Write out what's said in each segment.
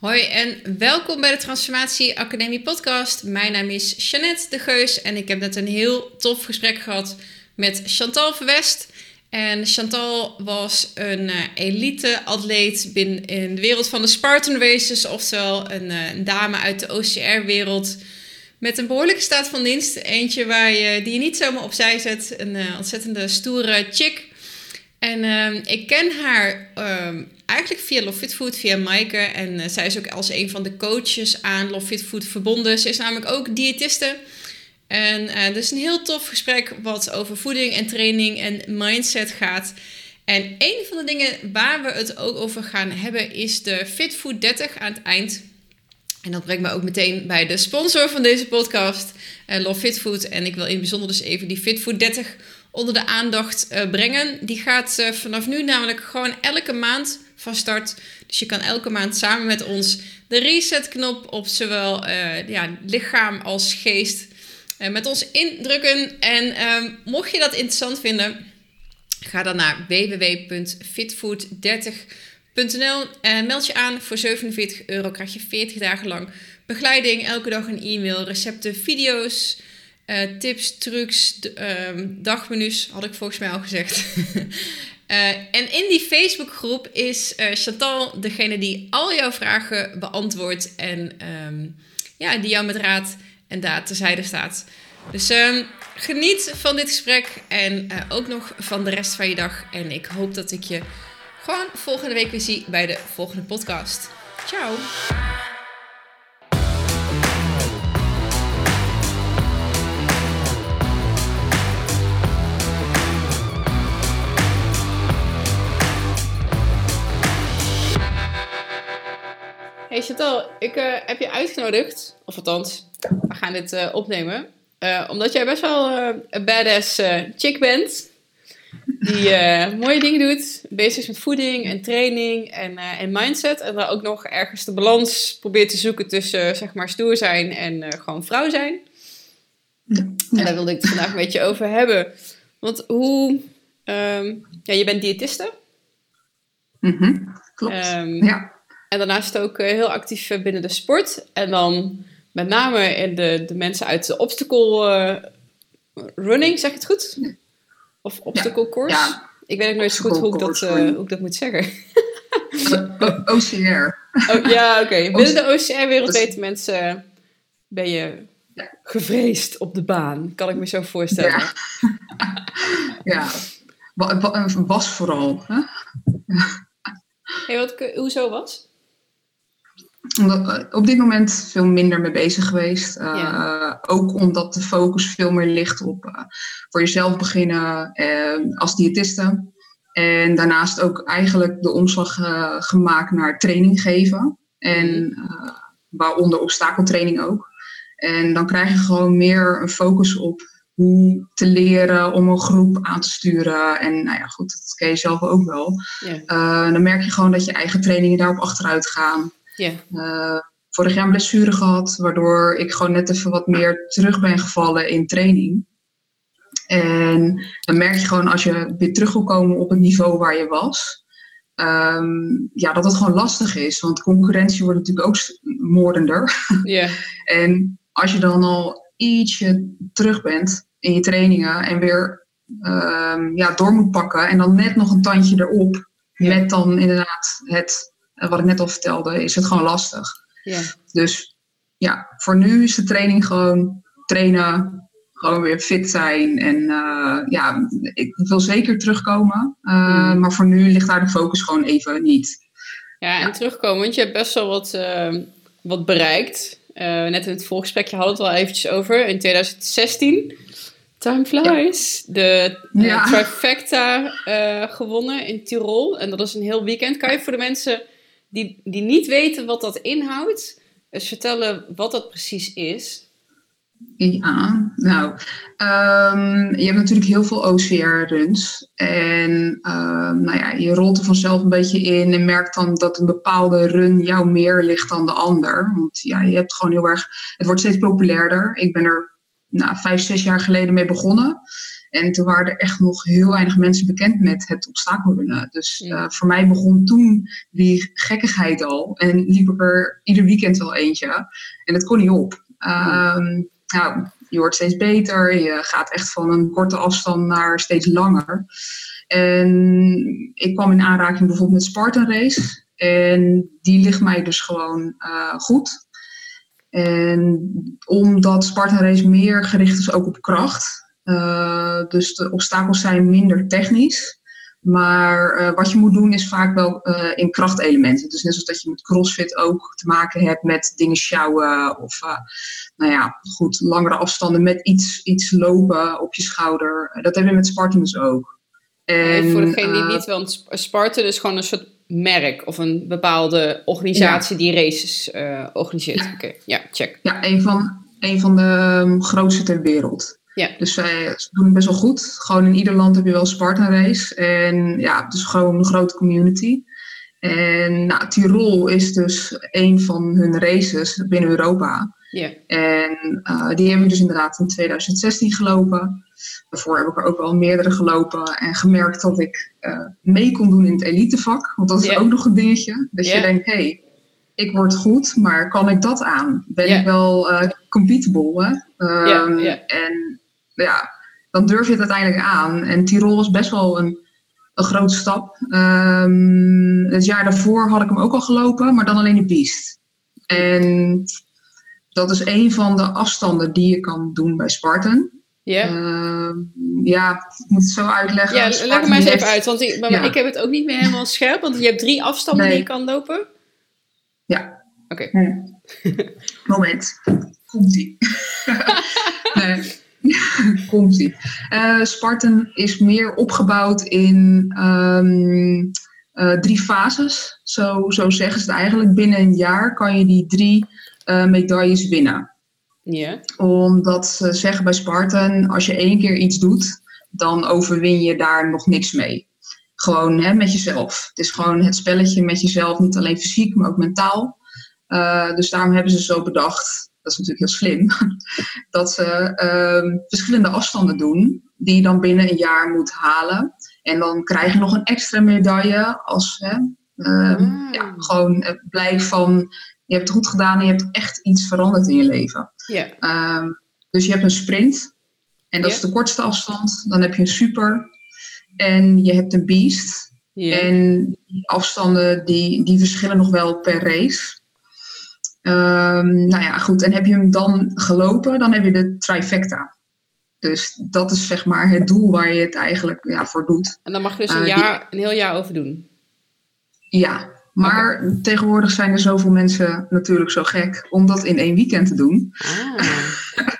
Hoi en welkom bij de Transformatie Academie podcast. Mijn naam is Jeannette de Geus en ik heb net een heel tof gesprek gehad met Chantal Verwest. En Chantal was een uh, elite-atleet binnen in de wereld van de Spartan Races, oftewel een, uh, een dame uit de OCR-wereld met een behoorlijke staat van dienst. Eentje waar je, die je niet zomaar opzij zet. Een uh, ontzettende stoere chick. En ehm, ik ken haar ehm, eigenlijk via Love Fit Food, via Maaike. En zij is ook als een van de coaches aan Love Fit Food verbonden. Ze is namelijk ook diëtiste. En uh, dat is een heel tof gesprek wat over voeding en training en mindset gaat. En een van de dingen waar we het ook over gaan hebben is de Fit Food 30 aan het eind. En dat brengt me ook meteen bij de sponsor van deze podcast, uh, Love Fit Food. En ik wil in het bijzonder dus even die Fit Food 30 onder de aandacht uh, brengen. Die gaat vanaf nu namelijk gewoon elke maand van start. Dus je kan elke maand samen met ons de reset-knop op zowel ja, lichaam als geest met ons indrukken. En um, mocht je dat interessant vinden, ga dan naar www.fitfood30.nl en meld je aan. Voor 47 euro krijg je 40 dagen lang begeleiding. Elke dag een e-mail, recepten, video's. Uh, tips, trucs, um, dagmenu's, had ik volgens mij al gezegd. uh, en in die Facebookgroep is uh, Chantal degene die al jouw vragen beantwoordt en um, ja, die jou met raad en daar terzijde staat. Dus um, geniet van dit gesprek en ook nog van de rest van je dag. En ik hoop dat ik je gewoon volgende week weer zie bij de volgende podcast. Ciao! Hey Chantal, ik uh, heb je uitgenodigd, of althans, we gaan dit uh, opnemen. Uh, omdat jij best wel een badass chick bent. Die mooie dingen doet. Bezig is met voeding en training en, en mindset. En daar ook nog ergens de balans probeert te zoeken tussen zeg maar stoer zijn en gewoon vrouw zijn. Ja. En daar wilde ik het vandaag een beetje over hebben. Want hoe... Um, ja, je bent diëtiste. Mm -hmm, klopt, um, ja. En daarnaast ook heel actief binnen de sport. En dan met name in de, de mensen uit de obstacle uh, running, zeg ik het goed? Of obstacle course? Ja. Ik weet ook nooit zo goed hoe ik, dat, uh, hoe ik dat moet zeggen. OCR. Oh, ja, oké. Okay. Binnen de OCR-wereld weten mensen, ben je ja. gevreesd op de baan, kan ik me zo voorstellen. Ja, ja. was vooral. Hè? Hey, wat, hoezo was? Omdat, op dit moment veel minder mee bezig geweest. Uh, ja. Ook omdat de focus veel meer ligt op uh, voor jezelf beginnen uh, als diëtiste. En daarnaast ook eigenlijk de omslag gemaakt naar training geven. En waaronder obstakeltraining ook. En dan krijg je gewoon meer een focus op hoe te leren om een groep aan te sturen. En nou ja, goed, dat ken je zelf ook wel. Ja. dan merk je gewoon dat je eigen trainingen daarop achteruit gaan. Yeah. Uh, vorig jaar een blessure gehad, waardoor ik gewoon net even wat meer terug ben gevallen in training. En dan merk je gewoon als je weer terug wil komen op het niveau waar je was, um, ja, dat het gewoon lastig is. Want concurrentie wordt natuurlijk ook moordender. Yeah. en als je dan al ietsje terug bent in je trainingen en weer um, ja, door moet pakken en dan net nog een tandje erop, yeah. met dan inderdaad het wat ik net al vertelde, is het gewoon lastig. Ja. Dus ja, voor nu is de training gewoon trainen, gewoon weer fit zijn. En uh, ja, ik wil zeker terugkomen. Uh, Maar voor nu ligt daar de focus gewoon even niet. Ja, en terugkomen, want je hebt best wel wat, uh, wat bereikt. net in het voorgesprekje hadden we het al eventjes over. In 2016, time flies, ja. de ja. trifecta gewonnen in Tirol. En dat is een heel weekend. Kan je voor de mensen die, die niet weten wat dat inhoudt, eens vertellen wat dat precies is? Ja, nou, um, je hebt natuurlijk heel veel OCR-runs. En um, nou ja, je rolt er vanzelf een beetje in en merkt dan dat een bepaalde run jou meer ligt dan de ander. Want ja, je hebt gewoon heel erg, het wordt steeds populairder. Ik ben er nou, vijf, zes jaar geleden mee begonnen. En toen waren er echt nog heel weinig mensen bekend met het obstakelrunnen. Dus voor mij begon toen die gekkigheid al. En liep ik er ieder weekend wel eentje. En dat kon niet op. Um, nou, je wordt steeds beter. Je gaat echt van een korte afstand naar steeds langer. En ik kwam in aanraking bijvoorbeeld met Spartan Race. En die ligt mij dus gewoon uh, goed. En omdat Spartan Race meer gericht is ook op kracht. Uh, dus de obstakels zijn minder technisch. Maar uh, wat je moet doen is vaak wel uh, in krachtelementen. Dus net zoals dat je met crossfit ook te maken hebt met dingen sjouwen. Of nou ja, goed, langere afstanden met iets, iets lopen op je schouder. Dat hebben we met Spartan dus ook. En, voor degene die niet, want Spartan is gewoon een soort merk of een bepaalde organisatie ja. die races organiseert. Ja. Oké, okay. ja, check. Ja, een van, een van de um, grootste ter wereld. Ja. Dus zij doen het best wel goed. Gewoon in ieder land heb je wel Spartan Race. En ja, het is gewoon een grote community. En nou, Tirol is dus een van hun races binnen Europa. Ja. En uh, die hebben we dus inderdaad in 2016 gelopen. Daarvoor heb ik er ook al meerdere gelopen en gemerkt dat ik uh, mee kon doen in het elitevak. Want dat is Ja. ook nog een dingetje. Dat Ja. je denkt, hé, hey, ik word goed, maar kan ik dat aan? Ben Ja. ik wel eh, Ehm, ja. En ja, dan durf je het uiteindelijk aan. En Tirol was best wel een, een grote stap. Ehm, het jaar daarvoor had ik hem ook al gelopen, maar dan alleen de Beast. En dat is een van de afstanden die je kan doen bij Spartan. Ja. Ehm, ja, ik moet het zo uitleggen. Ja, leg Spartan het maar eens even uit, want ik, maar Ja. ik heb het ook niet meer helemaal scherp, want je hebt drie afstanden Nee. die je kan lopen. Ja. Oké. Moment. Komt-ie. nee. Komt-ie. Eh, Spartan is meer opgebouwd in ehm, eh, drie fases. Zo, zo zeggen ze het eigenlijk. Binnen een jaar kan je die drie eh, medailles winnen. Ja. Omdat ze zeggen bij Spartan, als je één keer iets doet, dan overwin je daar nog niks mee. Gewoon hè, met jezelf. Het is gewoon het spelletje met jezelf, niet alleen fysiek, maar ook mentaal. Dus daarom hebben ze zo bedacht, dat is natuurlijk heel slim, dat ze ehm, verschillende afstanden doen, die je dan binnen een jaar moet halen. En dan krijg je nog een extra medaille als hè, ehm, Ah. ja, gewoon het blijk van je hebt het goed gedaan en je hebt echt iets veranderd in je leven. Ehm, dus je hebt een sprint. En dat is de kortste afstand. Dan heb je een super. En je hebt een beast. En die afstanden die, die verschillen nog wel per race. Ehm, nou ja, goed. En heb je hem dan gelopen, dan heb je de trifecta. Dus dat is zeg maar het doel waar je het eigenlijk ja, voor doet. En dan mag je dus een, Eh, jaar, een heel jaar over doen. Ja, maar tegenwoordig zijn er zoveel mensen natuurlijk zo gek om dat in één weekend te doen. Ah.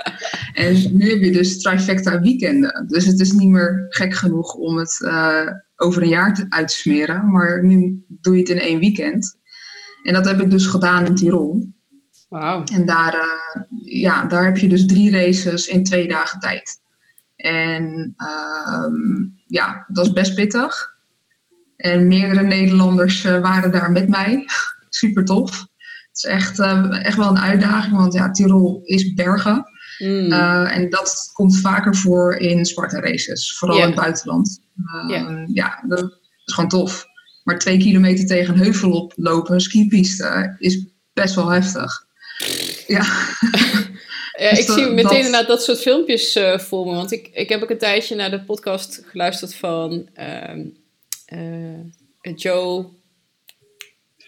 En nu heb je dus trifecta weekenden. Dus het is niet meer gek genoeg om het eh, over een jaar te, uit te smeren. Maar nu doe je het in één weekend. En dat heb ik dus gedaan in Tirol. Wauw. En daar, eh, ja, daar heb je dus drie races in twee dagen tijd. En ehm, ja, dat is best pittig. En meerdere Nederlanders eh, waren daar met mij. Super tof. Het is echt, eh, echt wel een uitdaging, want ja, Tirol is bergen. Mm. Uh, en dat komt vaker voor in Sparta races, vooral in het buitenland. Ja. ja. dat is gewoon tof. Maar twee kilometer tegen een heuvel oplopen, een skipiste, is best wel heftig. Ja, Ja, Dus ik dat- zie meteen dat- inderdaad dat soort filmpjes eh, voor me. Want ik, ik heb ook een tijdje naar de podcast geluisterd van ehm, eh, Joe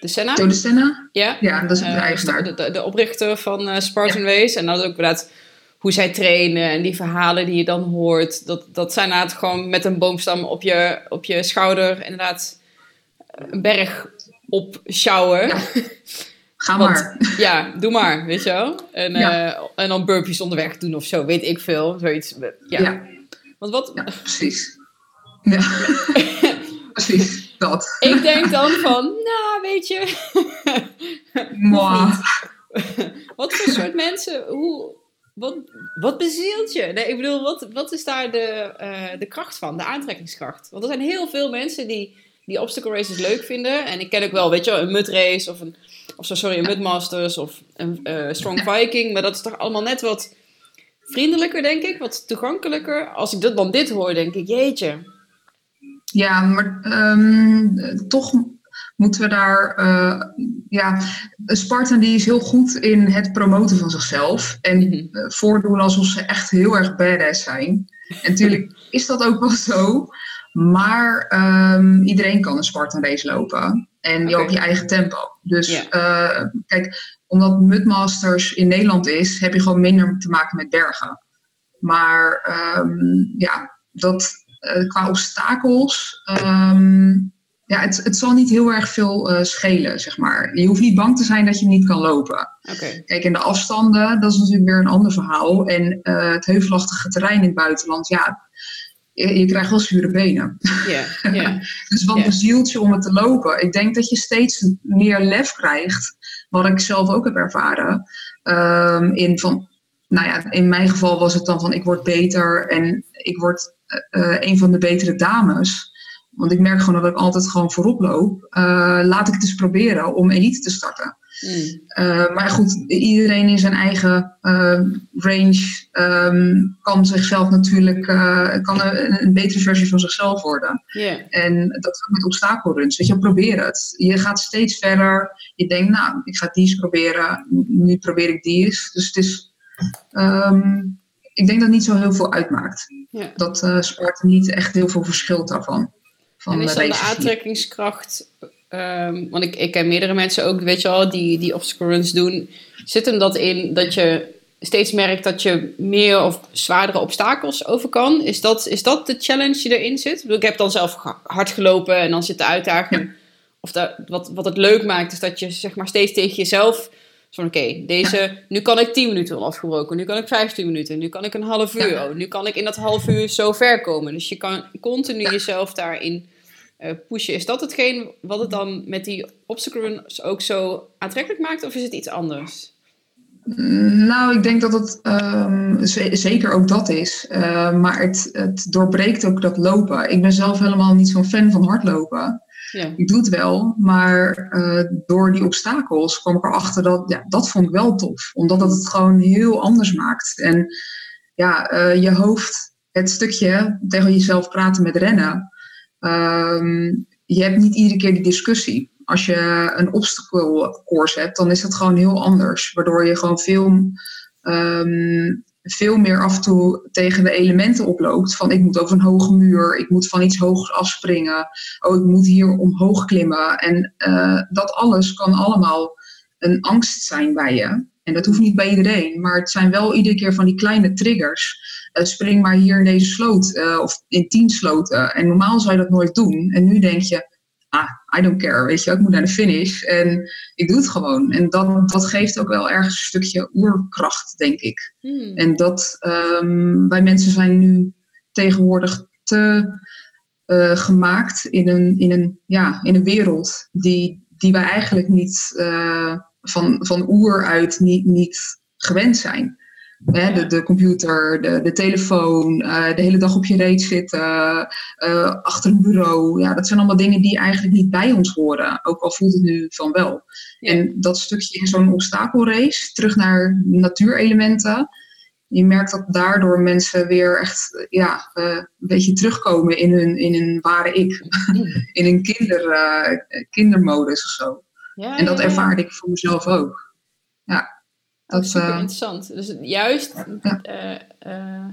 de Senna. Joe de Senna, Ja, ja, dat is de eigenaar. de, de, de oprichter van Spartan Race. En dan ook inderdaad hoe zij trainen en die verhalen die je dan hoort. Dat, dat zijn inderdaad gewoon met een boomstam op je, op je schouder inderdaad een berg op sjouwen. Ja. Ga Want- maar. Ja, doe maar, weet je wel. En, Ja. eh, en dan burpees onderweg doen of zo, weet ik veel. Zoiets. Ja. Ja, Want wat, ja, precies. Ja, precies, dat. ik denk dan van, nou, weet je, wat voor soort mensen, hoe, wat, wat bezielt je? Nee, ik bedoel, wat, wat is daar de, eh, de kracht van, de aantrekkingskracht? Want er zijn heel veel mensen die, die obstacle races leuk vinden. En ik ken ook wel, weet je wel, een mud race of een, of zo, sorry, een mud masters of een eh, strong viking. Maar dat is toch allemaal net wat vriendelijker, denk ik. Wat toegankelijker. Als ik dat, dan dit hoor, denk ik, jeetje. Ja, maar ehm, toch moeten we daar. Uh, ja, Spartan die is heel goed in het promoten van zichzelf. En mm voordoen alsof ze echt heel erg badass zijn. En natuurlijk is dat ook wel zo. Maar um, iedereen kan een Spartan race lopen. En je op je eigen tempo. Dus uh, kijk, omdat Mudmasters in Nederland is, heb je gewoon minder te maken met bergen. Maar um, ja, dat, uh, qua obstakels um, ja, het, het zal niet heel erg veel uh, schelen, zeg maar. Je hoeft niet bang te zijn dat je niet kan lopen. Okay. Kijk, in de afstanden, dat is natuurlijk weer een ander verhaal. En het heuvelachtige terrein in het buitenland, ja, je, je krijgt wel zure benen. Yeah, yeah. dus wat Yeah. bezielt je om het te lopen? Ik denk dat je steeds meer lef krijgt, wat ik zelf ook heb ervaren. Um, in, van, nou ja, in mijn geval was het dan van ik word beter en ik word uh, een van de betere dames. Want ik merk gewoon dat ik altijd gewoon voorop loop. Uh, laat ik het eens proberen om elite te starten. Mm. Uh, maar goed, iedereen in zijn eigen uh, range um, kan zichzelf natuurlijk, kan een, een, betere versie van zichzelf worden. Yeah. En dat gaat met obstakelruns. Weet je, probeer het. Je gaat steeds verder. Je denkt, nou, ik ga die eens proberen. Nu probeer ik die eens. Dus het is, um, ik denk dat het niet zo heel veel uitmaakt. Yeah. Dat sport niet echt heel veel verschilt daarvan. Van en is dan de aantrekkingskracht, um, want ik, ik ken meerdere mensen ook, weet je wel, die, die obstacle runs doen. Zit hem dat in dat je steeds merkt dat je meer of zwaardere obstakels over kan? Is dat, is dat de challenge die erin zit? Ik, bedoel, ik heb dan zelf hard gelopen en dan zit de uitdaging. Ja. Of dat, wat, wat het leuk maakt, is dat je zeg maar steeds tegen jezelf van oké, okay, deze, nu kan ik 10 minuten afgebroken, nu kan ik 15 minuten, nu kan ik een half uur, ja. oh, nu kan ik in dat half uur zo ver komen. Dus je kan continu jezelf daarin pushen. Is dat hetgeen wat het dan met die obstacle runs ook zo aantrekkelijk maakt, of is het iets anders? Nou, ik denk dat het um, zeker ook dat is. Uh, maar het, het doorbreekt ook dat lopen. Ik ben zelf helemaal niet zo'n fan van hardlopen. Ja. Ik doe het wel, maar uh, door die obstakels kwam ik erachter dat ja, dat vond ik wel tof. Omdat het het gewoon heel anders maakt. En ja, uh, je hoofd, het stukje tegen jezelf praten met rennen. Um, je hebt niet iedere keer die discussie. Als je een obstacle course hebt, dan is dat gewoon heel anders. Waardoor je gewoon veel, um, veel meer af en toe tegen de elementen oploopt. Van ik moet over een hoge muur, ik moet van iets hoogs afspringen. Oh, ik moet hier omhoog klimmen. En uh, dat alles kan allemaal een angst zijn bij je. En dat hoeft niet bij iedereen, maar het zijn wel iedere keer van die kleine triggers. Uh, spring maar hier in deze sloot uh, of in tien sloten. En normaal zou je dat nooit doen. En nu denk je, ah, I don't care, weet je, ik moet naar de finish. En ik doe het gewoon. En dat, dat geeft ook wel ergens een stukje oerkracht, denk ik. Hmm. En dat um, wij mensen zijn nu tegenwoordig te uh, gemaakt in een, in, een, ja, in een wereld die, die wij eigenlijk niet uh, van, van oer uit niet, niet gewend zijn. Hè, de, de computer, de, de telefoon, uh, de hele dag op je reet zitten, uh, achter een bureau. Ja, dat zijn allemaal dingen die eigenlijk niet bij ons horen. Ook al voelt het nu van wel. Ja. En dat stukje in zo'n obstakelrace, terug naar natuurelementen. Je merkt dat daardoor mensen weer echt ja, uh, een beetje terugkomen in hun, in hun ware ik. in een kinder, kindermodus of zo. Ja, en dat ervaarde ik voor mezelf ook. Ja. Dat, super uh, interessant. Dus juist ja. uh, uh,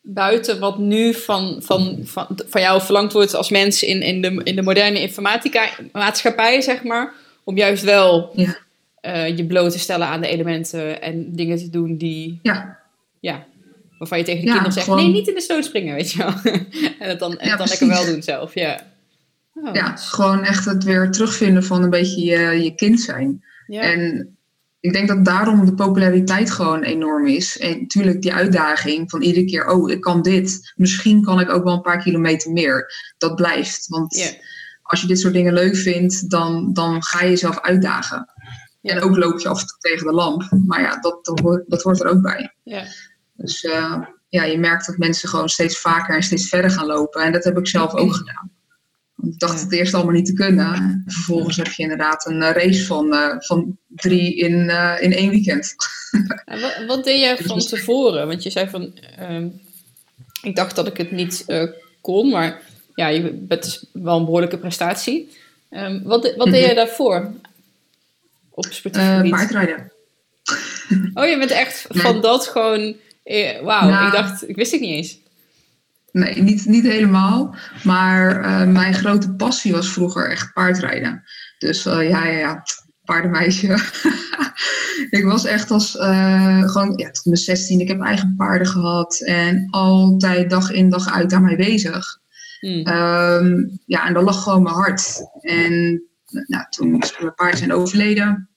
buiten wat nu van, van, van, van jou verlangd wordt als mens in, in, de, in de moderne informatica maatschappij, zeg maar, om juist wel ja. je bloot te stellen aan de elementen en dingen te doen die, ja. Ja, waarvan je tegen de kinderen zegt, gewoon... nee, niet in de sloot springen, weet je wel. en het dan, en dan lekker wel doen zelf, ja. Oh, ja, gewoon echt het weer terugvinden van een beetje je, je kind zijn. En ik denk dat daarom de populariteit gewoon enorm is. En natuurlijk die uitdaging van iedere keer, oh, ik kan dit. Misschien kan ik ook wel een paar kilometer meer. Dat blijft. Want yeah. als je dit soort dingen leuk vindt, dan, dan ga je jezelf uitdagen. Yeah. En ook loop je af en toe tegen de lamp. Maar ja, dat, dat, hoort, dat hoort er ook bij. Yeah. Dus uh, ja, je merkt dat mensen gewoon steeds vaker en steeds verder gaan lopen. En dat heb ik zelf ook gedaan. Want ik dacht het eerst allemaal niet te kunnen. En vervolgens heb je inderdaad een eh, race van, uh, van drie in, uh, in één weekend. wat, wat, deed jij van tevoren? Want je zei van, uh, ik dacht dat ik het niet kon, maar ja, je bent dus wel een behoorlijke prestatie. Um, wat wat deed jij daarvoor? Op sportief gebied? paardrijden. Oh, je bent echt van dat gewoon... Wauw, nou, ik dacht, ik wist het niet eens. Nee, niet, niet helemaal. Maar uh, mijn grote passie was vroeger echt paardrijden. Dus uh, ja, ja, ja, paardenmeisje. ik was echt als, uh, gewoon, ja, tot mijn 16. Ik heb eigen paarden gehad. En altijd dag in dag uit daarmee bezig. Hmm. Um, ja, en dat lag gewoon mijn hart. En nou, toen mijn paarden zijn overleden.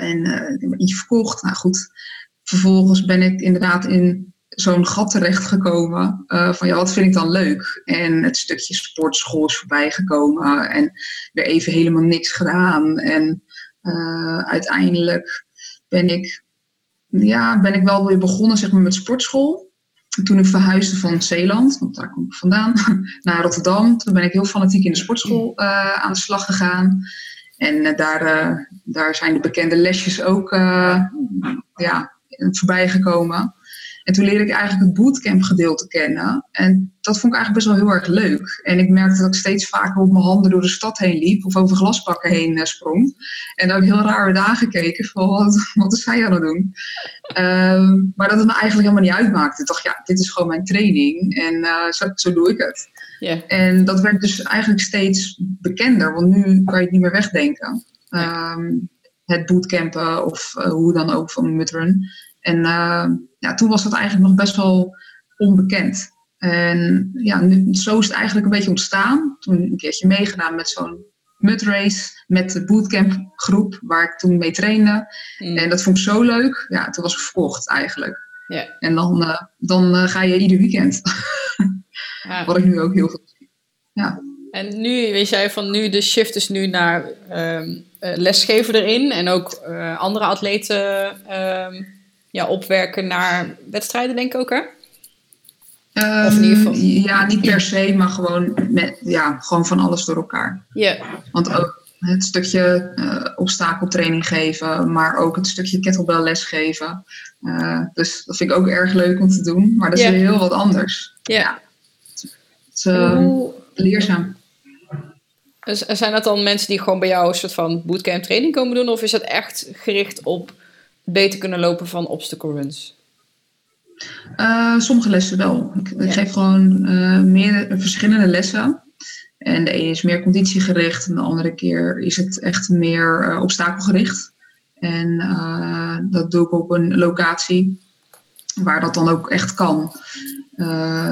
en ik heb eentje verkocht. Nou goed, vervolgens ben ik inderdaad in zo'n gat terechtgekomen uh, van ja, wat vind ik dan leuk? En het stukje sportschool is voorbij gekomen en weer even helemaal niks gedaan. En uh, uiteindelijk ben ik, ja, ben ik wel weer begonnen zeg maar, met sportschool. Toen ik verhuisde van Zeeland, want daar kom ik vandaan, naar Rotterdam. Toen ben ik heel fanatiek in de sportschool uh, aan de slag gegaan. En daar, daar zijn de bekende lesjes ook ja, voorbij gekomen. En toen leerde ik eigenlijk het bootcamp gedeelte kennen. En dat vond ik eigenlijk best wel heel erg leuk. En ik merkte dat ik steeds vaker op mijn handen door de stad heen liep. Of over glasbakken heen uh, sprong. En dat ik heel raar werd aangekeken van wat, wat is zij aan het doen? Ehm, maar dat het me eigenlijk helemaal niet uitmaakte. Ik dacht, ja, dit is gewoon mijn training. En uh, zo, zo, doe ik het. En dat werd dus eigenlijk steeds bekender. Want nu kan je het niet meer wegdenken. Um, het bootcampen of uh, hoe dan ook van Mudrun. En uh, ja, toen was dat eigenlijk nog best wel onbekend. En ja, nu, zo is het eigenlijk een beetje ontstaan. Toen een keertje meegedaan met zo'n mudrace met de bootcamp groep waar ik toen mee trainde. Mm. En dat vond ik zo leuk. Ja, toen was ik verkocht eigenlijk. Yeah. En dan, uh, dan uh, ga je ieder weekend. ja. Wat ik nu ook heel veel zie. Ja. En nu, weet jij van nu, de shift is nu naar um, lesgeven erin. En ook andere atleten um, ja, opwerken naar wedstrijden, denk ik ook, hè? Um, of in ieder geval... Ja, niet per se, maar gewoon, met, ja, gewoon van alles door elkaar. Ja. Want ook het stukje uh, obstakeltraining geven, maar ook het stukje kettlebell lesgeven. Uh, dus dat vind ik ook erg leuk om te doen, maar dat is heel wat anders. Ja. Het is uh, leerzaam. Zijn dat dan mensen die gewoon bij jou een soort van bootcamp training komen doen? Of is dat echt gericht op beter kunnen lopen van obstacle runs? Uh, sommige lessen wel. Ik, ik geef gewoon uh, meer, verschillende lessen. En de ene is meer conditiegericht en de andere keer is het echt meer uh, obstakelgericht. En dat doe ik op een locatie waar dat dan ook echt kan.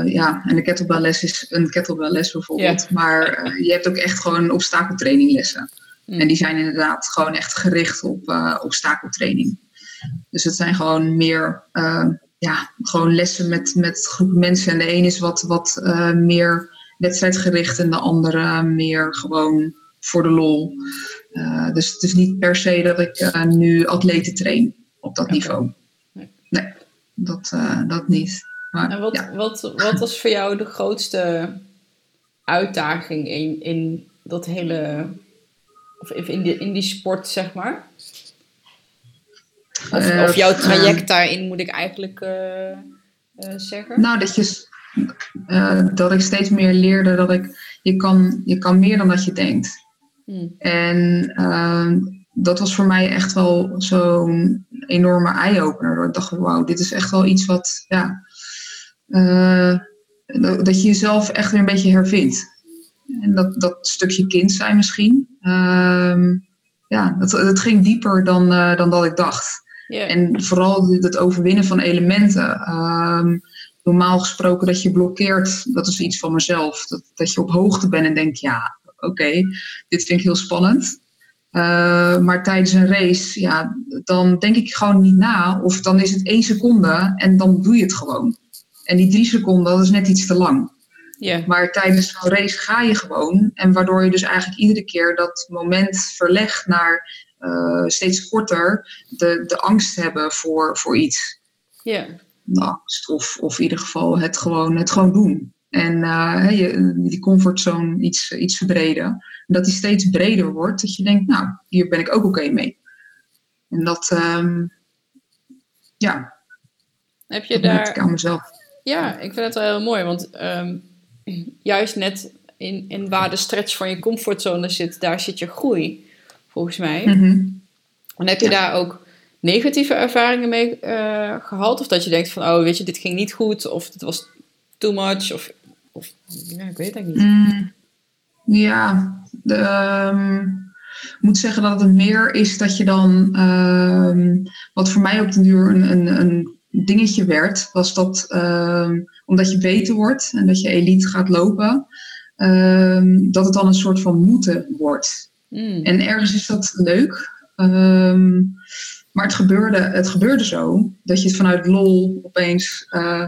ja, en de kettlebell les is een kettlebell les bijvoorbeeld. Maar je hebt ook echt gewoon obstakeltraininglessen. Mm. En die zijn inderdaad gewoon echt gericht op obstakeltraining. Dus het zijn gewoon meer uh, ja, gewoon lessen met, met groepen mensen. En de een is wat, wat uh, meer wedstrijdgericht en de andere meer gewoon voor de lol. Uh, dus het is niet per se dat ik nu atleten train op dat niveau. Nee, dat, dat niet. Maar, en wat, ja. wat, wat was voor jou de grootste uitdaging in, in dat hele, of in, die, in die sport, zeg maar? Of, uh, of jouw traject daarin, moet ik eigenlijk uh, zeggen? Nou, dat, je, dat ik steeds meer leerde dat ik, je kan, je kan meer dan dat je denkt. Hmm. En ehm, dat was voor mij echt wel zo'n enorme eye-opener. Ik dacht, wauw, dit is echt wel iets wat, ja, dat je jezelf echt weer een beetje hervindt. En dat, dat stukje kind zijn misschien. Uh, ja, dat, het ging dieper dan, dan dat ik dacht. En vooral het overwinnen van elementen. Um, normaal gesproken dat je blokkeert, dat is iets van mezelf. Dat, dat je op hoogte bent en denkt, ja, oké, dit vind ik heel spannend. Uh, maar tijdens een race, ja, dan denk ik gewoon niet na. Of dan is het één seconde en dan doe je het gewoon. En die drie seconden, dat is net iets te lang. Yeah. Maar tijdens zo'n race ga je gewoon. En waardoor je dus eigenlijk iedere keer dat moment verlegt naar uh, steeds korter de, de angst hebben voor, voor iets. Ja. De angst of, of in ieder geval het gewoon, het gewoon doen. En uh, je, die comfortzone iets, iets verbreden. En dat die steeds breder wordt. Dat je denkt, nou, hier ben ik ook oké mee. En dat, um, ja. Heb je daar... Ik aan mezelf. Ja, ik vind het wel heel mooi. Want um, juist net in, in waar de stretch van je comfortzone zit, daar zit je groei, volgens mij. Mm -hmm. En heb je ja. daar ook negatieve ervaringen mee uh, gehad? Of dat je denkt van, oh, weet je, dit ging niet goed, of dit was too much, of, of ja, ik weet het niet. Mm, ja, de, um, ik moet zeggen dat het meer is dat je dan, um, wat voor mij op de duur een, een, een dingetje werd, was dat um, omdat je beter wordt en dat je elite gaat lopen, dat het dan een soort van moeten wordt. Mm. En ergens is dat leuk. Um, maar het gebeurde, het gebeurde zo dat je het vanuit lol opeens uh,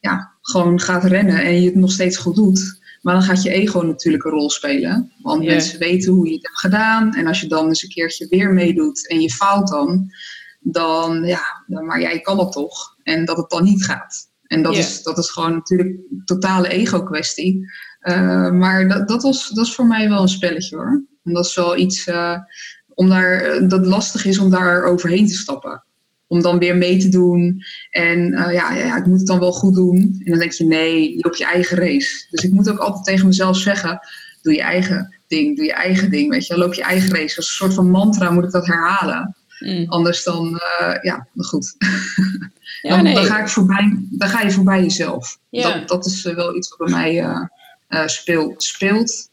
ja, gewoon gaat rennen en je het nog steeds goed doet. Maar dan gaat je ego natuurlijk een rol spelen. Want mensen weten hoe je het hebt gedaan. En als je dan eens een keertje weer meedoet en je faalt dan, dan ja, dan- maar jij kan dat toch. En dat het dan niet gaat. En dat, is, dat is gewoon natuurlijk een totale ego-kwestie. Eh, maar dat, dat, was, dat is voor mij wel een spelletje hoor. En dat is wel iets eh, om daar, dat lastig is om daar overheen te stappen. Om dan weer mee te doen. En eh, ja, ja, ik moet het dan wel goed doen. En dan denk je, nee, je je eigen race. Dus ik moet ook altijd tegen mezelf zeggen, doe je eigen ding, doe je eigen ding. Weet je, loop je eigen race. Als een soort van mantra moet ik dat herhalen. Mm. Anders dan, eh, ja, goed. Ja, dan, nee. dan, ga ik voorbij, dan ga je voorbij jezelf. Ja. Dat, dat is eh, wel iets wat bij mij eh, eh, speelt. speelt.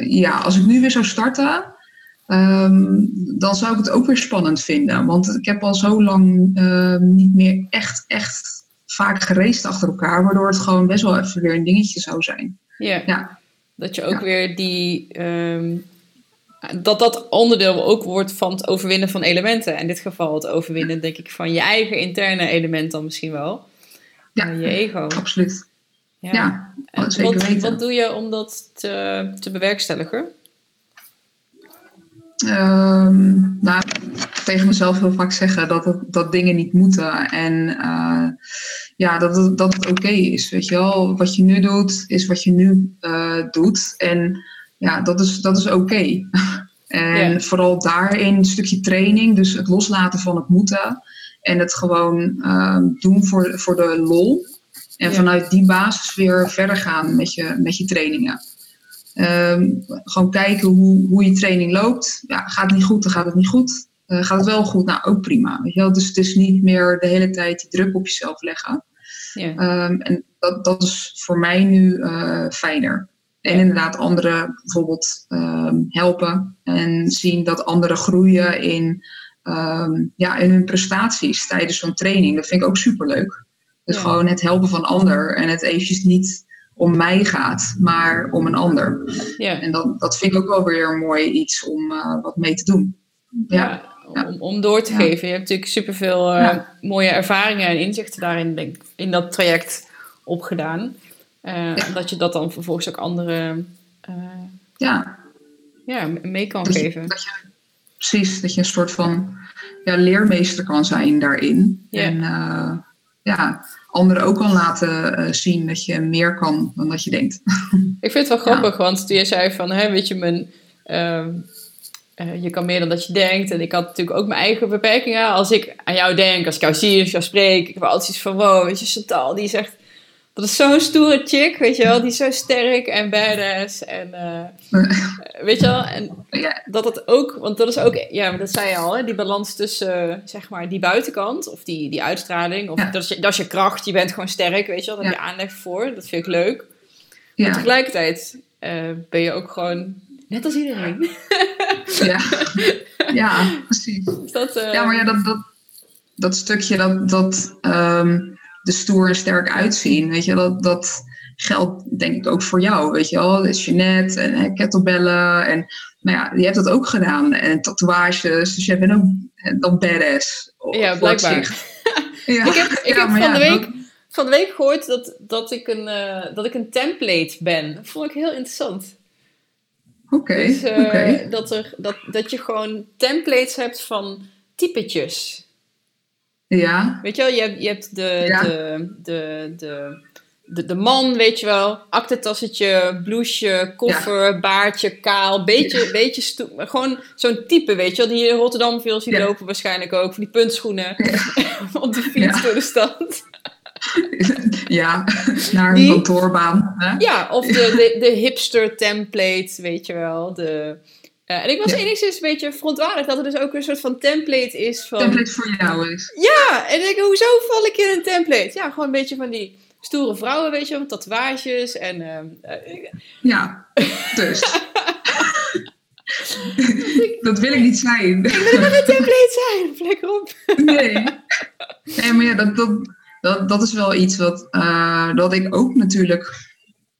Ja, als ik nu weer zou starten, ehm, dan zou ik het ook weer spannend vinden. Want ik heb al zo lang ehm, niet meer echt, echt vaak geraced achter elkaar. Waardoor het gewoon best wel even weer een dingetje zou zijn. Ja. Ja. Dat je ook Ja. weer die. ehm, dat dat onderdeel ook wordt van het overwinnen van elementen. In dit geval het overwinnen, denk ik, van je eigen interne element dan misschien wel. Ja. Je ego. Absoluut. Ja. Ja, En zeker wat, weten. wat doe je om dat te, te bewerkstelligen? Ehm, nou, tegen mezelf heel vaak zeggen dat, het, dat dingen niet moeten. En eh, ja, dat het, dat het oké is. Weet je wel, wat je nu doet, is wat je nu eh, doet. En ja, dat is, dat is oké. en vooral daarin een stukje training, dus het loslaten van het moeten. En het gewoon ehm, doen voor, voor de lol. En Ja. vanuit die basis weer verder gaan met je, met je trainingen. Ehm, gewoon kijken hoe, hoe je training loopt. Ja, gaat het niet goed, dan gaat het niet goed. Eh, gaat het wel goed, nou ook prima. Weet je wel? Dus het is niet meer de hele tijd die druk op jezelf leggen. Ja. Ehm, en dat, dat is voor mij nu eh, fijner. En inderdaad anderen bijvoorbeeld ehm, helpen en zien dat anderen groeien in, ja, in hun prestaties tijdens zo'n training. Dat vind ik ook superleuk. Dus Ja. gewoon het helpen van ander en het eventjes niet om mij gaat, maar om een ander. ja. En dat, dat vind ik ook wel weer een mooi iets om eh, wat mee te doen. Ja, Ja, Om, om door te geven. Je hebt natuurlijk superveel eh mooie ervaringen en inzichten daarin, denk ik, in dat traject opgedaan. Eh. Dat je dat dan vervolgens ook anderen ja. ja, mee kan Dat je, geven. dat je, precies, dat je een soort van ja, leermeester kan zijn daarin. Ja. En ja, anderen ook kan laten eh, zien dat je meer kan dan dat je denkt. Ik vind het wel grappig, want toen je zei van, hè, weet je, mijn, ehm, eh, je kan meer dan dat je denkt. En ik had natuurlijk ook mijn eigen beperkingen. Als ik aan jou denk, als ik jou zie, als ik jou spreek, ik heb altijd iets van, wow, weet je, Chantal, die is echt, dat is zo'n stoere chick, weet je wel, die is zo sterk en badass. En, eh, weet je wel, en dat het ook, want dat is ook, ja, dat zei je al, hè, die balans tussen, zeg maar, die buitenkant, of die, die uitstraling, of Ja. dat, is je, dat is je kracht, je bent gewoon sterk, weet je wel, daar heb je aanleg voor, dat vind ik leuk. Maar ja, tegelijkertijd eh, ben je ook gewoon net als iedereen. ja, ja, precies. Is dat, eh, Ja, maar ja, dat, dat, dat stukje dat, dat ehm de stoer en sterk uitzien, weet je, dat, dat geldt denk ik ook voor jou, weet je wel. Dus Jeanette en kettlebellen en nou ja, je hebt dat ook gedaan. En tatoeages, dus jij bent ook dan badass. Ja, blijkbaar. Ja, ik heb, ik ja, heb maar van, de week, dat- van de week gehoord dat, dat, ik een, eh, dat ik een template ben. Dat vond ik heel interessant. Oké, Dus, eh, dat, er, dat, dat je gewoon templates hebt van typetjes. Ja, Weet je wel, je hebt, je hebt de, Ja. de, de, de, de, de man, weet je wel, aktentassetje, blouseje, koffer, baardje, kaal, beetje, beetje stoe- gewoon zo'n type, weet je wel, die in Rotterdam veel ziet Ja. lopen waarschijnlijk ook, van die puntschoenen op de fiets Ja. door de stad. ja, naar een Die- kantoorbaan. Hè? Ja, of de, de, de hipster template, weet je wel. De, eh, en ik was Ja. enigszins een beetje verontwaardigd dat er dus ook een soort van template is van... Template voor jou is. Ja, en ik denk, hoezo val ik in een template? Ja, gewoon een beetje van die stoere vrouwen, weet je met tatoeages en... ehm, eh, ik- Ja, dus. dat wil ik niet zijn. een template zijn, flikker op. Nee. Nee, maar ja, dat, dat, dat, dat is wel iets wat, eh, dat ik ook natuurlijk,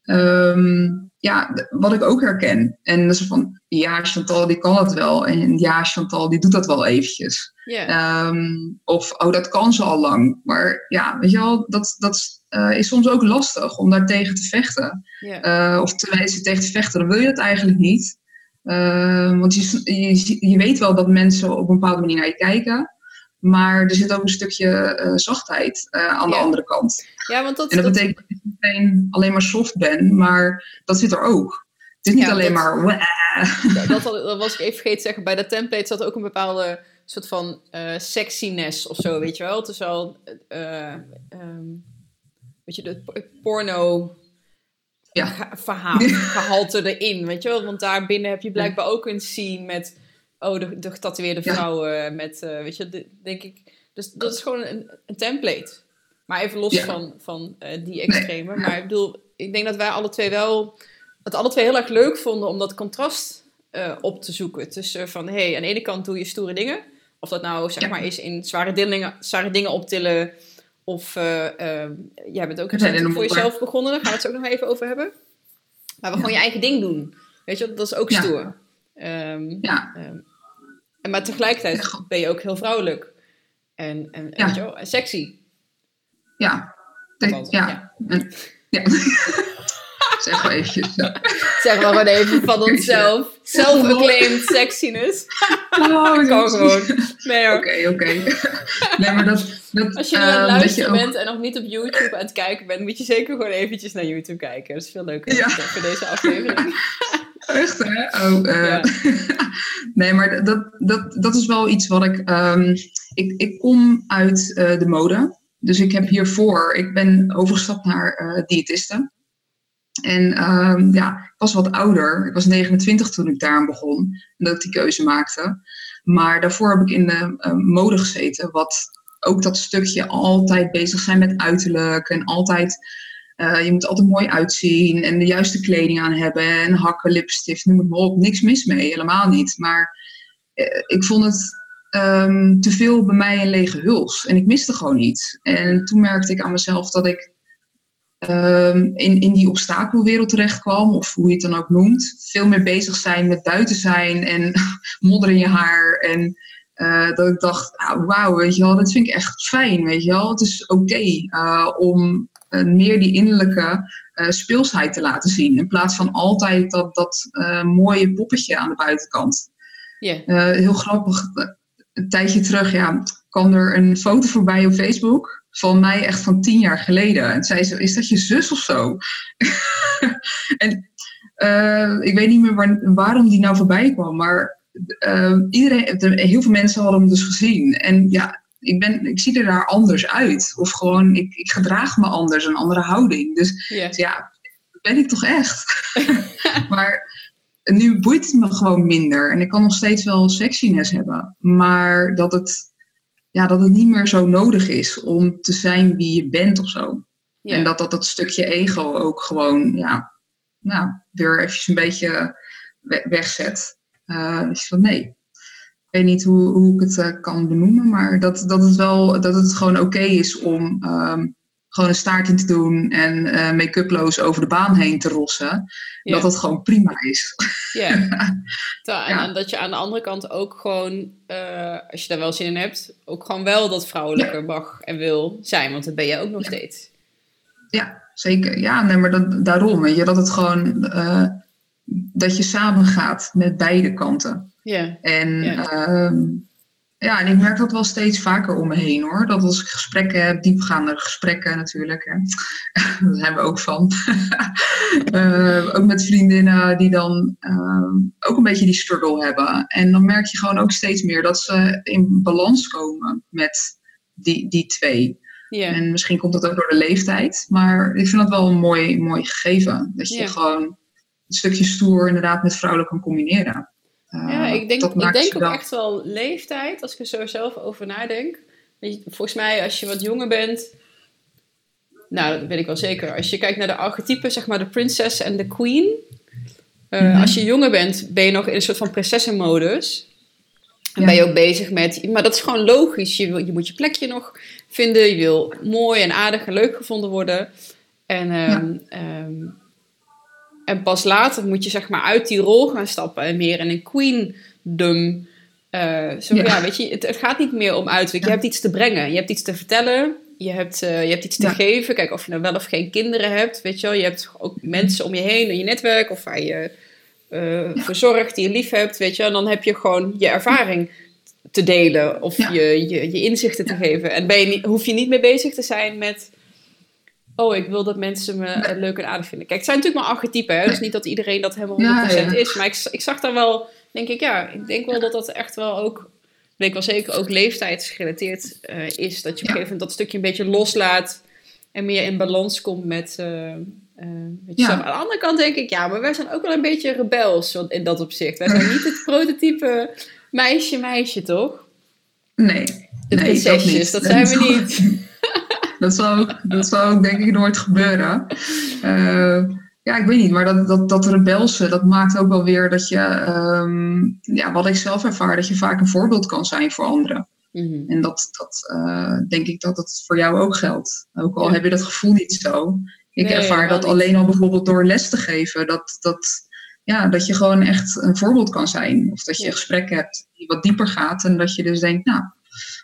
ehm, ja, wat ik ook herken. En dat is van, ja, Chantal die kan het wel. En ja, Chantal die doet dat wel eventjes. Ehm, of, oh, dat kan ze al lang. Maar ja, weet je wel, dat, dat eh, is soms ook lastig om daar tegen te vechten. Eh, of tenminste tegen te vechten, dan wil je dat eigenlijk niet. Eh, want je, je, je weet wel dat mensen op een bepaalde manier naar je kijken. Maar er zit ook een stukje eh, zachtheid eh, aan de andere kant. ja, want dat... En dat dat- betekent dat ik meteen alleen maar soft ben, maar dat zit er ook. Het is niet Ja, alleen dat- maar... Ja, dat, dat was ik even vergeten te zeggen. Bij de template zat ook een bepaalde soort van eh, sexiness of zo, weet je wel. Het is wel, eh, ehm, weet je, de p- porno verhaal, gehalte erin, weet je wel. Want daar binnen heb je blijkbaar ook een scene met, oh, de, de getatoeëerde Ja. vrouwen, met, eh, weet je, de- denk ik. Dus dat is gewoon een, een template. Maar even los Ja. van, van eh, die extreme. Maar ik bedoel, ik denk dat wij alle twee wel het alle twee heel erg leuk vonden om dat contrast eh, op te zoeken. Tussen van, hé, hey, aan de ene kant doe je stoere dingen. Of dat nou, zeg Ja. maar, is in zware dingen, zware dingen optillen. Of eh, ehm, jij bent ook in voor een jezelf begonnen. Daar gaan we het ook nog even over hebben. Maar we gewoon je eigen ding doen. Weet je, dat is ook Ja. stoer. Ehm, Ja, ehm, en maar tegelijkertijd ben je ook heel vrouwelijk. En, en, Ja. en sexy. ja. Althans, ja. ja. En- ja. zeg wel eventjes. Ja. Zeg maar gewoon even van onszelf. Self-acclaimed sexiness. Oh, Kan gewoon. Nee hoor. Oké, oké. Nee, maar dat... dat Als je aan het ehm, dat luisteren ook- bent en nog niet op YouTube aan het kijken bent, moet je zeker gewoon eventjes naar YouTube kijken. Dat is veel leuker Ja. voor deze aflevering. Echt, hè? Oh, eh. Ja. nee, maar dat, dat, dat is wel iets wat ik... ehm, ik, ik kom uit eh, de mode. Dus ik heb hiervoor... Ik ben overgestapt naar eh diëtisten. En ehm, ja, ik was wat ouder. Ik was 29 toen ik daar begon. En dat ik die keuze maakte. Maar daarvoor heb ik in de eh, mode gezeten. Wat ook dat stukje altijd bezig zijn met uiterlijk. En altijd... eh, je moet altijd mooi uitzien en de juiste kleding aan hebben. En hakken, lipstift, noem het maar op. Niks mis mee, helemaal niet. Maar eh, ik vond het ehm, te veel bij mij een lege huls. En ik miste gewoon iets. En toen merkte ik aan mezelf dat ik ehm, in, in die obstakelwereld terecht kwam. Of hoe je het dan ook noemt. Veel meer bezig zijn met buiten zijn en modder in je haar. En eh, dat ik dacht, ah, wauw, weet je wel, dat vind ik echt fijn, weet je wel. Het is oké om meer die innerlijke eh, speelsheid te laten zien. In plaats van altijd dat, dat eh, mooie poppetje aan de buitenkant. Ja. Eh, heel grappig, eh, een tijdje terug ja, kwam er een foto voorbij op Facebook van mij echt van tien jaar geleden. En zei ze, is dat je zus of zo? en eh, ik weet niet meer waar- waarom die nou voorbij kwam, maar eh, iedereen, de- heel veel mensen hadden hem dus gezien. En ja, ik, ben, ik zie er daar anders uit. Of gewoon, ik, ik gedraag me anders, een andere houding. Dus Ja. ben ik toch echt. maar nu boeit het me gewoon minder. En ik kan nog steeds wel sexiness hebben. Maar dat het, ja, dat het niet meer zo nodig is om te zijn wie je bent of zo. En dat dat, dat stukje ego ook gewoon, ja, nou, weer eventjes een beetje we- wegzet. Eh, dus van nee. Ik weet niet hoe, hoe ik het eh, kan benoemen, maar dat, dat, het wel, dat het gewoon oké is om ehm, gewoon een staart in te doen en eh make-uploos over de baan heen te rossen. Ja. Dat dat gewoon prima is. Ja. En, dat je aan de andere kant ook gewoon, eh, als je daar wel zin in hebt, ook gewoon wel dat vrouwelijke mag en wil zijn. Want dat ben je ook nog steeds. Ja, zeker. Ja, nee, maar dat, daarom. Weet je, dat het gewoon dat je samen gaat met beide kanten. Ja. En, Ja. ehm, Ja, en ik merk dat wel steeds vaker om me heen hoor. Dat als ik gesprekken heb, diepgaande gesprekken natuurlijk. Hè. Daar zijn we ook van. uh, ook met vriendinnen die dan uh, ook een beetje die struggle hebben. En dan merk je gewoon ook steeds meer dat ze in balans komen met die, die twee. Ja. En misschien komt dat ook door de leeftijd. Maar ik vind dat wel een mooi, mooi gegeven. Dat je gewoon een stukje stoer inderdaad met vrouwelijk kan combineren. Uh, Ja, ik denk, ik denk ook echt wel leeftijd, als ik er zo zelf over nadenk. Volgens mij, als je wat jonger bent, nou, dat weet ik wel zeker. Als je kijkt naar de archetypen, zeg maar de princess en de queen. Eh, Mhm. Als je jonger bent, ben je nog in een soort van prinsessenmodus. En Ja. ben je ook bezig met, maar dat is gewoon logisch. Je, wil, je moet je plekje nog vinden. Je wil mooi en aardig en leuk gevonden worden. En, ehm, en pas later moet je zeg maar uit die rol gaan stappen en meer in een queendom. eh zo, ja. Ja. weet je, het, het gaat niet meer om uiterlijk. Je hebt iets te brengen, je hebt iets te vertellen, je hebt, eh, je hebt iets te Ja. geven. Kijk, of je nou wel of geen kinderen hebt, weet je wel. Je hebt ook mensen om je heen in je netwerk of waar je eh voor zorgt, die je lief hebt, weet je. En dan heb je gewoon je ervaring te delen of je, je, je inzichten te geven. En ben je niet, hoef je niet meer bezig te zijn met... Oh, ik wil dat mensen me eh, leuk en aardig vinden. Kijk, het zijn natuurlijk maar archetypen, hè? Dus niet dat iedereen dat helemaal 100% Ja, ja. is. Maar ik, ik zag daar wel, denk ik, ja, ik denk wel dat dat echt wel ook, weet ik wel zeker, ook leeftijdsgerelateerd eh, is. Dat je op een gegeven moment dat stukje een beetje loslaat en meer in balans komt met, eh met jezelf. Ja. Aan de andere kant denk ik, ja, maar wij zijn ook wel een beetje rebels in dat opzicht. Wij zijn niet het prototype meisje-meisje, toch? Nee. De nee, prinsesjes, dat zijn we niet. Dat zal ook, dat ook denk ik nooit gebeuren. Eh, ja, ik weet niet, maar dat, dat, dat rebelse, dat maakt ook wel weer dat je, ehm, ja, wat ik zelf ervaar, dat je vaak een voorbeeld kan zijn voor anderen. Mhm. En dat, dat eh, denk ik dat het voor jou ook geldt. Ook al Ja. heb je dat gevoel niet zo. Ik Nee, ervaar dat niet. alleen al bijvoorbeeld door les te geven, dat, dat, ja, dat je gewoon echt een voorbeeld kan zijn. Of dat je Ja. een gesprek hebt die wat dieper gaat en dat je dus denkt, nou,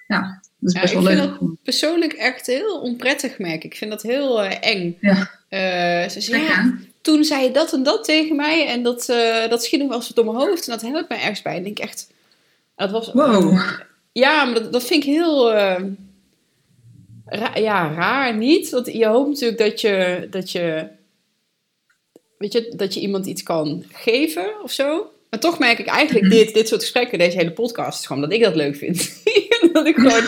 ja, dat is Ja, best ik wel vind leuk. Persoonlijk echt heel onprettig, merk ik. Ik vind dat heel eh, eng. Ja. Eh, ze ja, hè? toen zei je dat en dat tegen mij en dat, eh, dat schiet nog wel eens door mijn hoofd en dat helpt mij ergens bij. En ik denk echt, dat was... Wow. Ja, maar dat, dat vind ik heel... ra- ja, raar niet. Want je hoopt natuurlijk dat je, dat je... Weet je, dat je iemand iets kan geven of zo. Maar toch merk ik eigenlijk Mhm. dit, dit soort gesprekken, deze hele podcast, gewoon dat ik dat leuk vind. dat ik gewoon,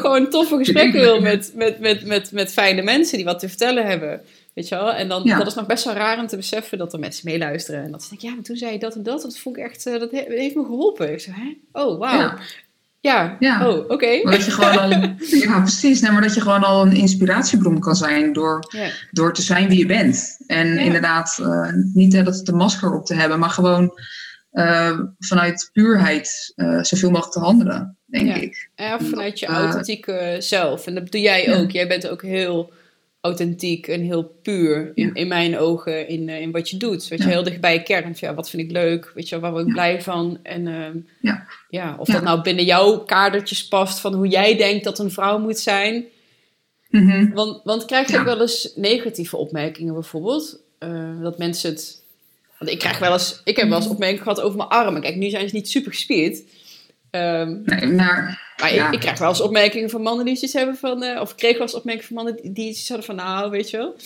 gewoon toffe gesprekken wil met, met, met, met, met fijne mensen die wat te vertellen hebben. Weet je wel? En dan, Ja. dat is nog best wel raar om te beseffen dat er mensen meeluisteren. En dat ze denken, ja, maar toen zei je dat en dat. Dat vond ik echt, eh, dat he- heeft me geholpen. Ik zei, hè? Oh, wauw. Ja. Ja. Ja. oh, oké. Maar dat je gewoon al, ja, precies. Nee, maar dat je gewoon al een inspiratiebron kan zijn door, Ja. door te zijn wie je bent. En Ja. inderdaad, eh, niet hè, dat de masker op te hebben, maar gewoon eh, vanuit puurheid zoveel mogelijk te handelen, denk Ja. ik. Ja, vanuit je authentieke zelf. En dat doe jij Ja. ook. Jij bent ook heel authentiek en heel puur in, Ja. in mijn ogen in, eh, in wat je doet. Weet je, heel dicht bij je kern. Van, ja, wat vind ik leuk? Weet je, waar word ik blij van? En ehm, Ja. ja, of dat nou binnen jouw kadertjes past van hoe jij denkt dat een vrouw moet zijn. Mhm. Want, want krijg je ook wel eens negatieve opmerkingen bijvoorbeeld? Eh, dat mensen het... Want ik krijg wel eens... Ik heb wel eens opmerkingen gehad over mijn armen. Kijk, nu zijn ze niet super gespierd. Ehm, Nee, maar maar Ja. ik, ik krijg wel eens opmerkingen van mannen die iets hebben van... eh, of ik kreeg wel eens opmerkingen van mannen die, iets hadden van... Nou, weet je wel.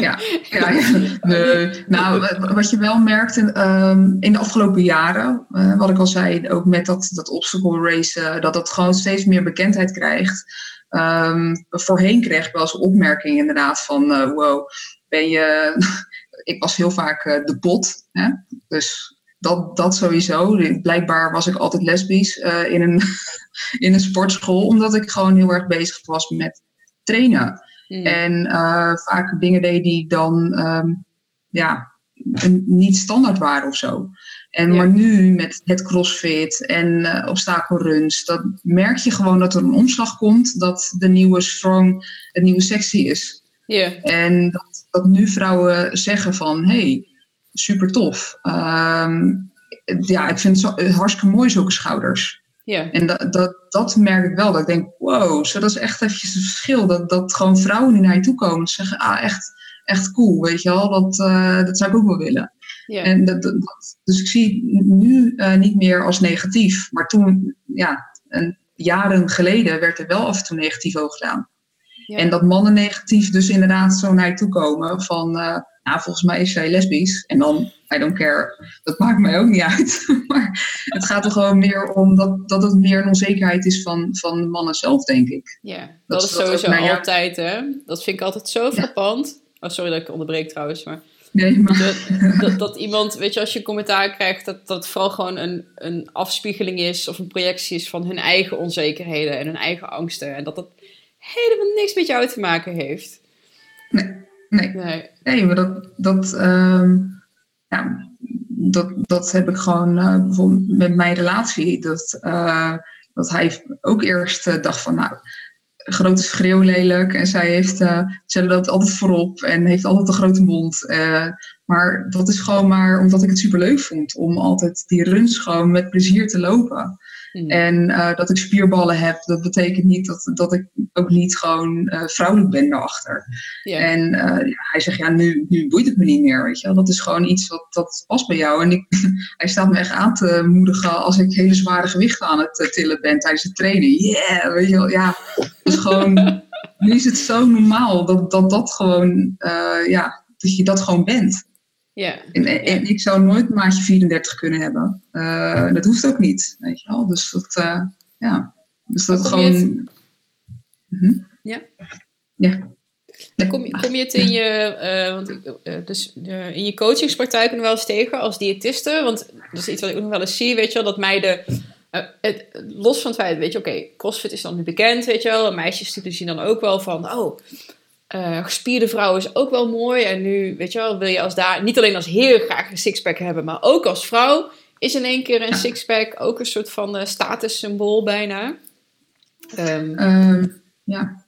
ja, ja, ja. Nee. nou, wa- wat je wel merkt in, ehm, in de afgelopen jaren, eh, wat ik al zei, ook met dat, dat obstacle race, eh, dat dat gewoon steeds meer bekendheid krijgt. Ehm, voorheen kreeg ik wel eens opmerkingen inderdaad van, wow, ben je... ik was heel vaak de bot, hè? dus dat, dat sowieso. Blijkbaar was ik altijd lesbisch eh, in, een, in een sportschool, omdat ik gewoon heel erg bezig was met trainen. Hmm. En eh, vaak dingen deed die dan ehm, ja, een- niet standaard waren of zo. En Ja. maar nu met het crossfit en eh obstakelruns, dat merk je gewoon dat er een omslag komt dat de nieuwe strong het nieuwe sexy is. Ja, En dat, dat nu vrouwen zeggen van, hey, super tof. Ehm, ja, ik vind het zo, hartstikke mooi zulke schouders. ja, En dat, dat, dat merk ik wel. Dat ik denk, wow, zo, dat is echt eventjes het verschil. Dat, dat gewoon vrouwen die naar je toe komen en zeggen, ah, echt, echt cool, weet je wel. Dat, eh, dat zou ik ook wel willen. ja. En dat, dat- dus ik zie het nu eh, niet meer als negatief. Maar toen, ja, een, jaren geleden werd er wel af en toe negatief over gedaan. En dat mannen negatief dus inderdaad zo naar je toe komen van, uh, nou volgens mij is zij lesbisch. En dan, I don't care, dat maakt mij ook niet uit. maar het gaat er gewoon meer om dat, dat het meer een onzekerheid is van, van de mannen zelf, denk ik. Ja, dat, is sowieso altijd, hè. Dat vind ik altijd zo frappant. Oh, sorry dat ik onderbreek trouwens, maar... Nee, maar... Dat, dat, iemand, weet je, als je commentaar krijgt, dat dat vooral gewoon een, een afspiegeling is of een projectie is van hun eigen onzekerheden en hun eigen angsten. En dat dat helemaal niks met jou te maken heeft. Nee, nee. Nee, maar dat, dat, uh, ja, dat, dat heb ik gewoon uh, bijvoorbeeld met mijn relatie. Dat, uh, dat hij ook eerst uh, dacht van, nou, grote schreeuw lelijk. En zij heeft, ze dat altijd voorop en heeft altijd een grote mond. maar dat is gewoon maar omdat ik het superleuk vond om altijd die runs gewoon met plezier te lopen. Hmm. En uh, dat ik spierballen heb, dat betekent niet dat, dat ik ook niet gewoon uh, vrouwelijk ben daarachter. Yeah. En uh, hij zegt, ja, nu, nu boeit het me niet meer, weet je wel. Dat is gewoon iets wat dat past bij jou. En ik, hij staat me echt aan te moedigen als ik hele zware gewichten aan het tillen ben tijdens het trainen. Yeah, weet je wel, ja. Dus gewoon, nu is het zo normaal dat dat, dat gewoon, ja, dat je dat gewoon bent. Ja. En, en, ik zou nooit een maatje 34 kunnen hebben. Uh, dat hoeft ook niet, weet je wel. Dus dat, uh, ja. Dus dat gewoon... Mhm. Ja? Ja. Dan kom, je, kom je het in je, uh, want, dus, in je coachingspraktijk nog wel eens tegen als diëtiste? Want dat is iets wat ik ook nog wel eens zie, weet je wel, dat meiden... Het, los van het feit, weet je, oké, okay, CrossFit is dan nu bekend, weet je wel. En meisjes die zien dan ook wel van, oh, uh, gespierde vrouw is ook wel mooi. En nu, weet je wel, wil je als daar, niet alleen als heer graag een sixpack hebben, maar ook als vrouw is in één keer een sixpack ook een soort van uh, statussymbool bijna. Um, ja.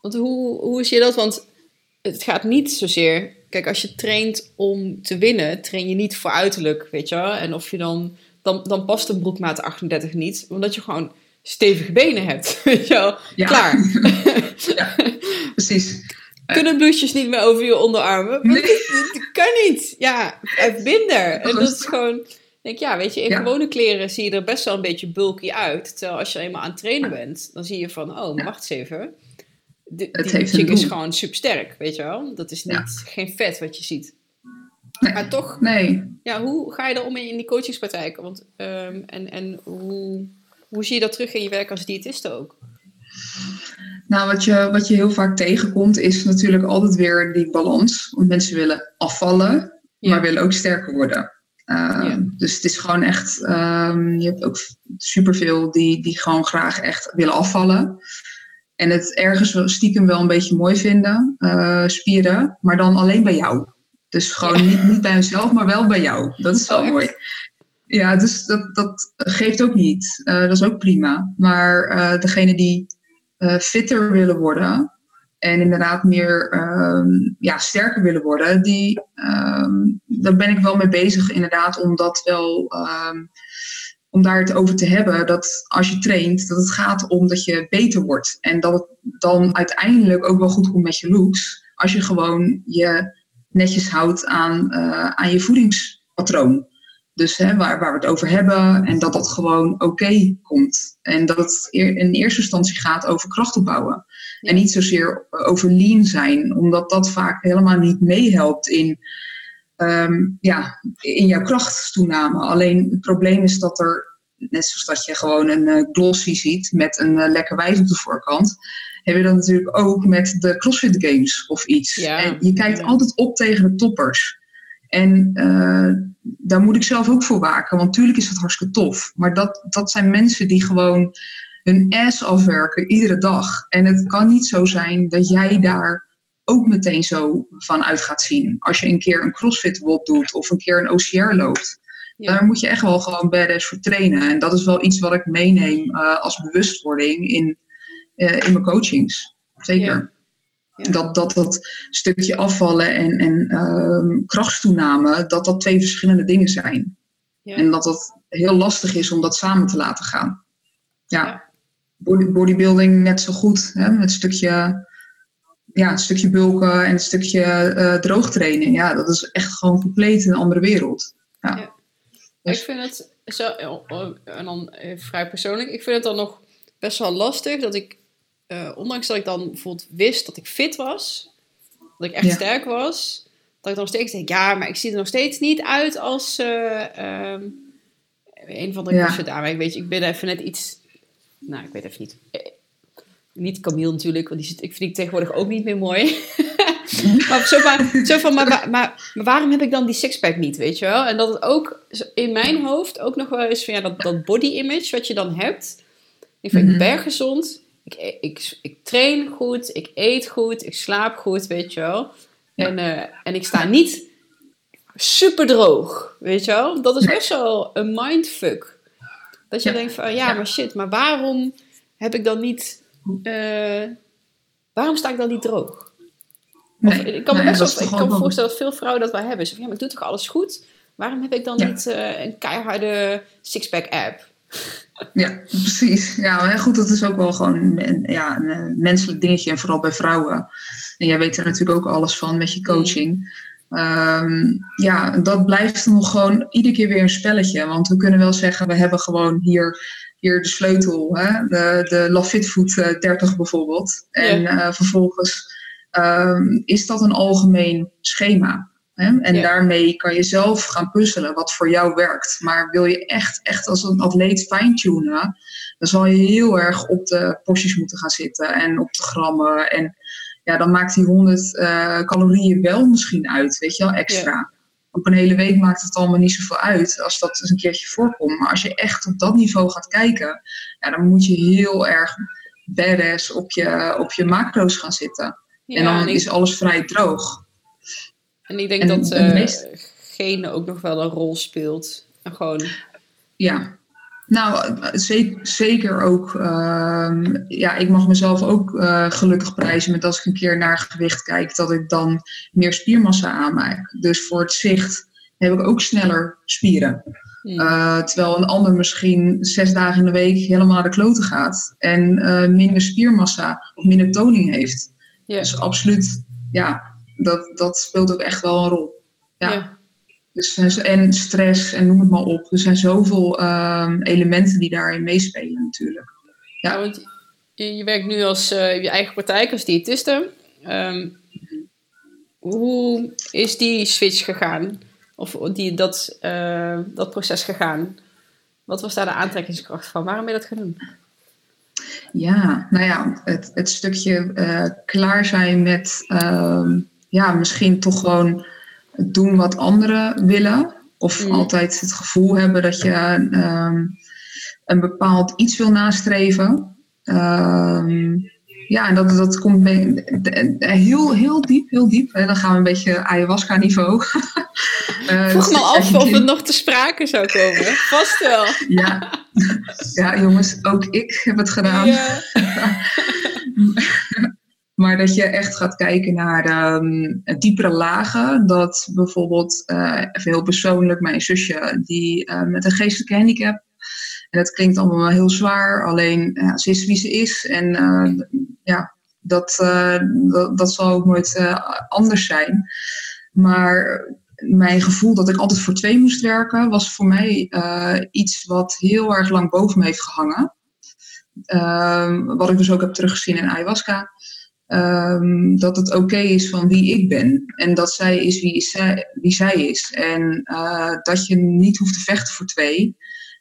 Want hoe, hoe zie je dat? Want het gaat niet zozeer. Kijk, als je traint om te winnen, train je niet voor uiterlijk, weet je wel. En of je dan, dan, dan past een broekmaat 38 niet, omdat je gewoon stevige benen hebt, weet je wel. Ja. Klaar. ja, precies kunnen bloesjes niet meer over je onderarmen. Nee. Dat, kan niet. Ja, minder. En dat is gewoon... Denk ja, weet je, in gewone kleren zie je er best wel een beetje bulky uit. Terwijl als je eenmaal aan het trainen bent, dan zie je van, oh, wacht eens even. De, die chick is gewoon supersterk, weet je wel. Dat is niet, geen vet wat je ziet. Nee. Maar toch, nee. ja, hoe ga je er om in die coachingspraktijk? Want, um, en en hoe, hoe zie je dat terug in je werk als diëtiste ook? Nou, wat je, wat je heel vaak tegenkomt, is natuurlijk altijd weer die balans. Want mensen willen afvallen, maar willen ook sterker worden. Ehm, dus het is gewoon echt, um, je hebt ook superveel die, die gewoon graag echt willen afvallen. En het ergens stiekem wel een beetje mooi vinden, uh, spieren, maar dan alleen bij jou. Dus gewoon niet, niet bij hunzelf, maar wel bij jou. Dat is wel oh, mooi. Ja, dus dat, dat geeft ook niet. Uh, dat is ook prima. Maar uh, degene die uh, fitter willen worden en inderdaad meer um, ja, sterker willen worden, die, um, daar ben ik wel mee bezig inderdaad om dat wel, um, om daar het over te hebben, dat als je traint, dat het gaat om dat je beter wordt en dat het dan uiteindelijk ook wel goed komt met je looks, als je gewoon je netjes houdt aan, uh, aan je voedingspatroon. Dus hè, waar, waar we het over hebben en dat dat gewoon oké komt. En dat het in eerste instantie gaat over kracht opbouwen. En niet zozeer over lean zijn, omdat dat vaak helemaal niet meehelpt in, um, ja, in jouw krachttoename. Alleen het probleem is dat er, net zoals dat je gewoon een uh, glossy ziet met een uh, lekker wijs op de voorkant, heb je dat natuurlijk ook met de CrossFit Games of iets. en je kijkt altijd op tegen de toppers. En uh, daar moet ik zelf ook voor waken, want natuurlijk is het hartstikke tof. Maar dat, dat zijn mensen die gewoon hun ass afwerken iedere dag. En het kan niet zo zijn dat jij daar ook meteen zo van uit gaat zien. Als je een keer een crossfit WOD doet of een keer een OCR loopt. Daar moet je echt wel gewoon badass voor trainen. En dat is wel iets wat ik meeneem uh, als bewustwording in, uh, in mijn coachings. Zeker. Dat, dat dat stukje afvallen en, en uh, krachtstoename, dat dat twee verschillende dingen zijn. Ja. En dat het heel lastig is om dat samen te laten gaan. Ja, ja. bodybuilding net zo goed, hè, met een stukje, ja, stukje bulken en een stukje uh, droogtrainen. Ja, dat is echt gewoon compleet een andere wereld. Ja. Ik vind het zo, en dan vrij persoonlijk, ik vind het dan nog best wel lastig dat ik, ondanks dat ik dan bijvoorbeeld wist dat ik fit was, dat ik echt sterk was, dat ik dan steeds denk, ja, maar ik zie er nog steeds niet uit als uh, een van de ja. daar. Ik weet, ik ben even net iets, nou, ik weet even niet. Eh, niet Camille natuurlijk, want die zit, ik vind die tegenwoordig ook niet meer mooi. maar zo, van, zo van maar, maar, maar, waarom heb ik dan die sixpack niet, weet je wel? En dat het ook in mijn hoofd ook nog wel eens van ja, dat, dat body image wat je dan hebt. Ik vind, mm ik ben gezond, ik, ik, ik train goed, ik eet goed, ik slaap goed, weet je wel. En, uh, en ik sta niet super droog, weet je wel. Dat is best wel een mindfuck. Dat je denkt van, ja, maar shit, maar waarom heb ik dan niet... Uh, waarom sta ik dan niet droog? Of, ik kan me best wel, ik kan me voorstellen dat veel vrouwen dat wel hebben. Zo van, ja, maar ik doe toch alles goed? Waarom heb ik dan niet uh, een keiharde sixpack app? Ja, precies. Ja, goed, dat is ook wel gewoon ja, een menselijk dingetje. En vooral bij vrouwen. En jij weet er natuurlijk ook alles van met je mm. coaching. Um, ja, dat blijft nog gewoon iedere keer weer een spelletje. Want we kunnen wel zeggen, we hebben gewoon hier, hier de sleutel. Hè? De, de Lafitfoot 30 eh, bijvoorbeeld. En uh, vervolgens um, is dat een algemeen schema. Hè? En daarmee kan je zelf gaan puzzelen wat voor jou werkt. Maar wil je echt, echt als een atleet fine-tunen, dan zal je heel erg op de porties moeten gaan zitten en op de grammen. En ja, dan maakt die 100 uh, eh, calorieën wel misschien uit, weet je wel, extra. Op een hele week maakt het allemaal niet zoveel uit als dat eens een keertje voorkomt. Maar als je echt op dat niveau gaat kijken, ja, dan moet je heel erg badass op je, op je macro's gaan zitten. en dan is alles vrij droog. En ik denk dat uh, gene ook nog wel een rol speelt. En gewoon... Ja, nou, zeker ook. Ehm, ja, ik mag mezelf ook uh, gelukkig prijzen met als ik een keer naar gewicht kijk, dat ik dan meer spiermassa aanmaak. Dus voor het zicht heb ik ook sneller spieren. Hmm. Uh, terwijl een ander misschien zes dagen in de week helemaal naar de kloten gaat en minder spiermassa of minder toning heeft. Dus absoluut, ja, dat, dat speelt ook echt wel een rol. Ja. Dus, en stress en noem het maar op. Er zijn zoveel um, elementen die daarin meespelen natuurlijk. Ja, want je, je, werkt nu als uh, je eigen praktijk als diëtiste. Um, hoe is die switch gegaan? Of die, dat, uh, dat proces gegaan? Wat was daar de aantrekkingskracht van? Waarom ben je dat gaan doen? Ja, nou ja, het, het stukje uh, klaar zijn met uh, ja, misschien toch gewoon doen wat anderen willen. Of mm. altijd het gevoel hebben dat je um, een bepaald iets wil nastreven. Um, ja, en dat, dat komt heel, heel diep, heel diep. En dan gaan we een beetje ayahuasca-niveau. uh, Vroeg me af of het nog te sprake zou komen. Vast wel. ja. ja, jongens, ook ik heb het gedaan. Ja. Maar dat je echt gaat kijken naar um, diepere lagen. Dat bijvoorbeeld, uh, even heel persoonlijk, mijn zusje, die uh, met een geestelijke handicap. En dat klinkt allemaal heel zwaar, alleen ja, ze is wie ze is. En ja, dat, dat, dat, zal ook nooit anders zijn. Maar mijn gevoel dat ik altijd voor twee moest werken, was voor mij iets wat heel erg lang boven me heeft gehangen. Ehm, wat ik dus ook heb teruggezien in ayahuasca. Um, dat het oké is van wie ik ben. En dat zij is wie, zij, is. En uh, dat je niet hoeft te vechten voor twee.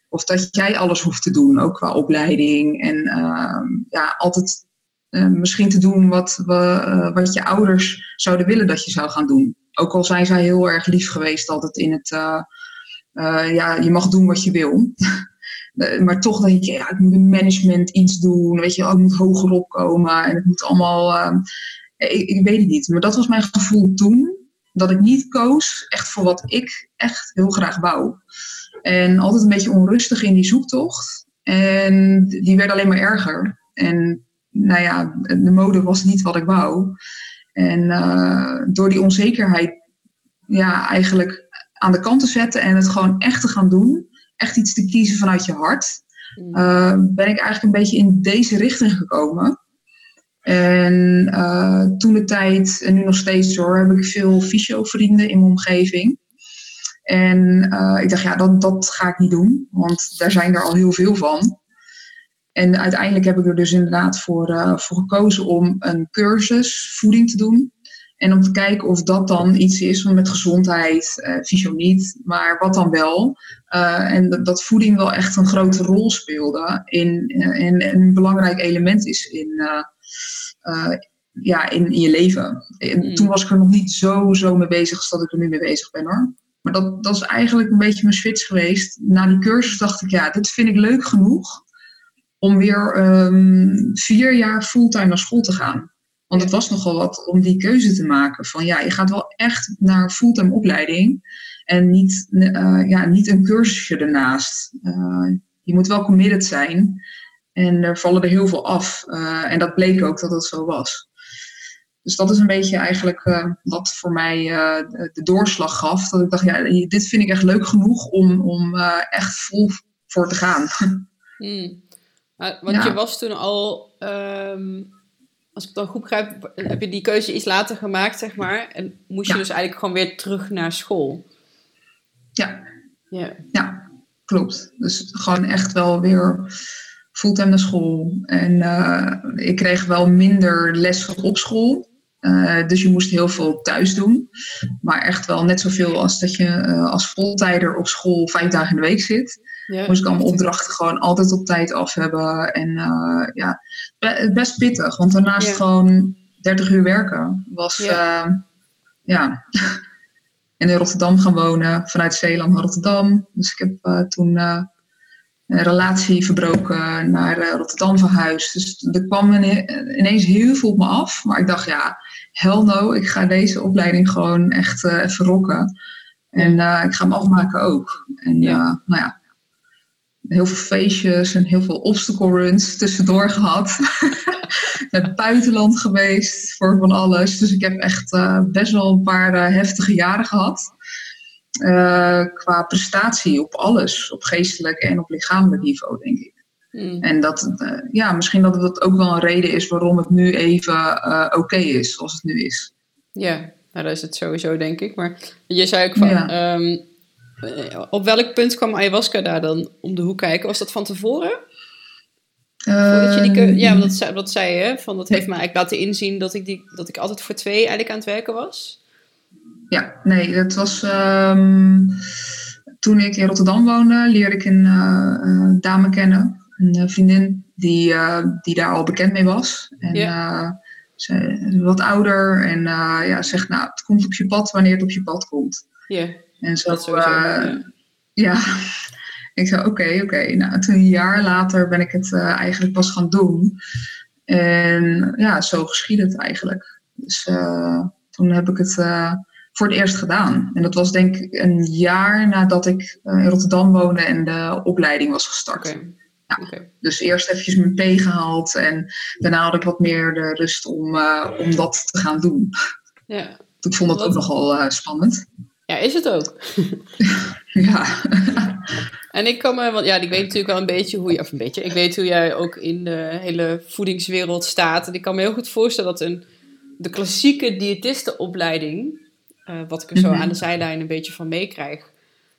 Of dat jij alles hoeft te doen, ook qua opleiding. En uh, ja, altijd uh, misschien te doen wat, we, uh, wat je ouders zouden willen dat je zou gaan doen. Ook al zijn zij heel erg lief geweest altijd in het... ja, je mag doen wat je wil. Eh, maar toch denk je, ja, ik moet in management iets doen. Weet je, oh, ik moet hoger opkomen. En het moet allemaal. Uh, ik, weet het niet. Maar dat was mijn gevoel toen. Dat ik niet koos echt voor wat ik echt heel graag wou. En altijd een beetje onrustig in die zoektocht. En die werd alleen maar erger. En nou ja, de mode was niet wat ik wou. En uh, door die onzekerheid ja, eigenlijk aan de kant te zetten en het gewoon echt te gaan doen, echt iets te kiezen vanuit je hart, mm. eh, ben ik eigenlijk een beetje in deze richting gekomen. En uh, toen de tijd, en nu nog steeds hoor, heb ik veel fysio-vrienden in mijn omgeving. En ik dacht, ja, dat, dat ga ik niet doen, want daar zijn er al heel veel van. En uiteindelijk heb ik er dus inderdaad voor, voor gekozen om een cursus voeding te doen. En om te kijken of dat dan iets is met gezondheid, uh, fysio niet, maar wat dan wel. Uh, en dat voeding wel echt een grote rol speelde in, uh, en, een belangrijk element is in, ja, in, in, je leven. En mm. Toen was ik er nog niet zo, zo mee bezig als dat ik er nu mee bezig ben hoor. Maar dat, dat is eigenlijk een beetje mijn switch geweest. Na die cursus dacht ik, ja, dit vind ik leuk genoeg om weer um, vier jaar fulltime naar school te gaan. Want het was nogal wat om die keuze te maken. Van ja, je gaat wel echt naar fulltime opleiding. En niet, uh, ja, niet een cursusje ernaast. Uh, je moet wel committed zijn. En er vallen er heel veel af. Uh, en dat bleek ook dat dat zo was. Dus dat is een beetje eigenlijk wat voor mij de doorslag gaf. Dat ik dacht, ja, dit vind ik echt leuk genoeg om, om echt vol voor te gaan. Hmm. want ja. je was toen al um als ik dan goed begrijp, heb je die keuze iets later gemaakt, zeg maar. En moest je dus eigenlijk gewoon weer terug naar school. Ja. Ja. Ja, klopt. Dus gewoon echt wel weer fulltime naar school. En uh, ik kreeg wel minder les op school. Uh, dus je moest heel veel thuis doen. Maar echt wel net zoveel als dat je uh, als voltijder op school vijf dagen in de week zit. Ja, moest ik allemaal opdrachten gewoon altijd op tijd af hebben. En uh, ja, best pittig. Want daarnaast ja. gewoon 30 uur werken was, ja. Uh, ja. en in Rotterdam gaan wonen, vanuit Zeeland naar Rotterdam. Dus ik heb uh, toen een relatie verbroken, naar Rotterdam verhuisd. Dus er kwam ineens heel veel op me af. Maar ik dacht, ja, hell no, ik ga deze opleiding gewoon echt even rocken. En ik ga hem afmaken ook. En ja. nou ja, heel veel feestjes en heel veel obstacle runs tussendoor gehad. Naar het buitenland geweest voor van alles. Dus ik heb echt uh, best wel een paar uh, heftige jaren gehad. Uh, qua prestatie op alles, op geestelijk en op lichamelijk niveau, denk ik. Mm. En dat, ja, misschien dat dat ook wel een reden is waarom het nu even oké okay is zoals het nu is. Ja, nou dat is het sowieso, denk ik. Maar je zei ook van, ja. um, eh, op welk punt kwam ayahuasca daar dan om de hoek kijken? Was dat van tevoren? Uh, je die ja, dat, zei, dat zei je, van dat heeft me eigenlijk laten inzien dat ik, die, dat ik altijd voor twee eigenlijk aan het werken was. Ja, nee, dat was um, toen ik in Rotterdam woonde, leerde ik een uh, dame kennen, een vriendin die, uh, die daar al bekend mee was. En ja. ze is wat ouder en ja, zegt, nou, het komt op je pad wanneer het op je pad komt. Ja. En zo, uh, ja. Ik zei, oké, oké. Nou, toen een jaar later ben ik het uh, eigenlijk pas gaan doen. En ja, zo geschiedde het eigenlijk. Dus uh, toen heb ik het voor het eerst gedaan. En dat was denk ik een jaar nadat ik in Rotterdam woonde en de opleiding was gestart. Okay. Ja, okay. Dus eerst eventjes mijn P gehaald en daarna had ik wat meer de rust om, om dat te gaan doen. Ja. Ik vond het ook nogal spannend. Ja, is het ook. ja. en ik kan me, want ja, ik weet natuurlijk wel een beetje hoe je, of een beetje, ik weet hoe jij ook in de hele voedingswereld staat. En ik kan me heel goed voorstellen dat een, de klassieke diëtistenopleiding, uh, wat ik er zo mhm. aan de zijlijn een beetje van meekrijg,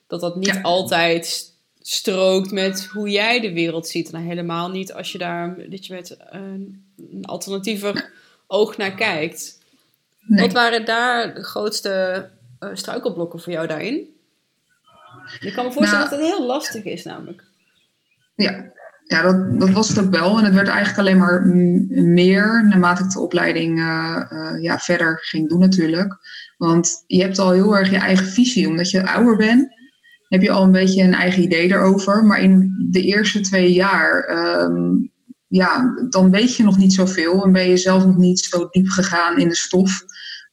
dat dat niet altijd strookt met hoe jij de wereld ziet. En helemaal niet als je daar dat je met een, een alternatiever oog naar kijkt. Nee. Wat waren daar de grootste uh, struikelblokken voor jou daarin? Ik kan me voorstellen nou, dat het heel lastig is, namelijk. Ja, ja dat, dat was het ook wel. En het werd eigenlijk alleen maar meer naarmate ik de opleiding uh, uh, ja, verder ging doen, natuurlijk. Want je hebt al heel erg je eigen visie. Omdat je ouder bent, heb je al een beetje een eigen idee erover. Maar in de eerste twee jaar. Um, ja, dan weet je nog niet zoveel en ben je zelf nog niet zo diep gegaan in de stof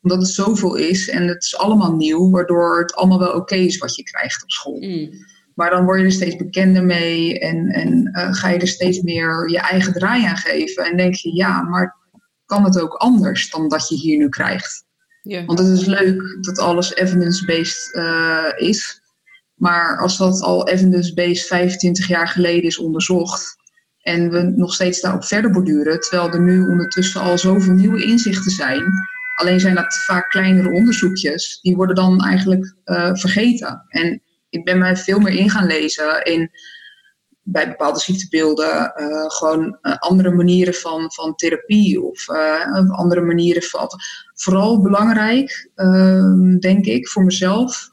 omdat het zoveel is en het is allemaal nieuw, waardoor het allemaal wel oké is wat je krijgt op school. Mm. Maar dan word je er steeds bekender mee en, en uh, ga je er steeds meer je eigen draai aan geven. En denk je, ja, maar kan het ook anders dan dat je hier nu krijgt? Yeah. Want het is leuk dat alles evidence-based uh, is. Maar als dat al evidence-based 25 jaar geleden is onderzocht, en we nog steeds daarop verder borduren, terwijl er nu ondertussen al zoveel nieuwe inzichten zijn, Alleen zijn dat vaak kleinere onderzoekjes, die worden dan eigenlijk vergeten. En ik ben mij veel meer in gaan lezen in bij bepaalde ziektebeelden uh, gewoon uh, andere manieren van, van therapie of andere manieren van. Vooral belangrijk, ehm, denk ik, voor mezelf.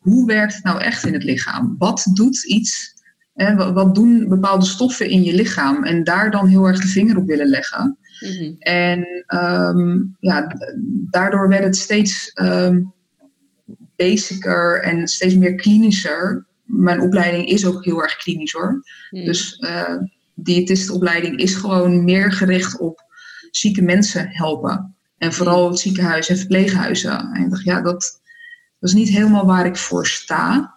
hoe werkt het nou echt in het lichaam? Wat doet iets? Wat, wat, doen bepaalde stoffen in je lichaam? En daar dan heel erg de vinger op willen leggen. Mm-hmm. En um, ja, daardoor werd het steeds um, basicer en steeds meer klinischer mijn opleiding is ook heel erg klinisch hoor. Hmm. Dus uh, diëtistenopleiding is gewoon meer gericht op zieke mensen helpen. En vooral het ziekenhuis en verpleeghuizen. En ik dacht, ja, dat, dat is niet helemaal waar ik voor sta.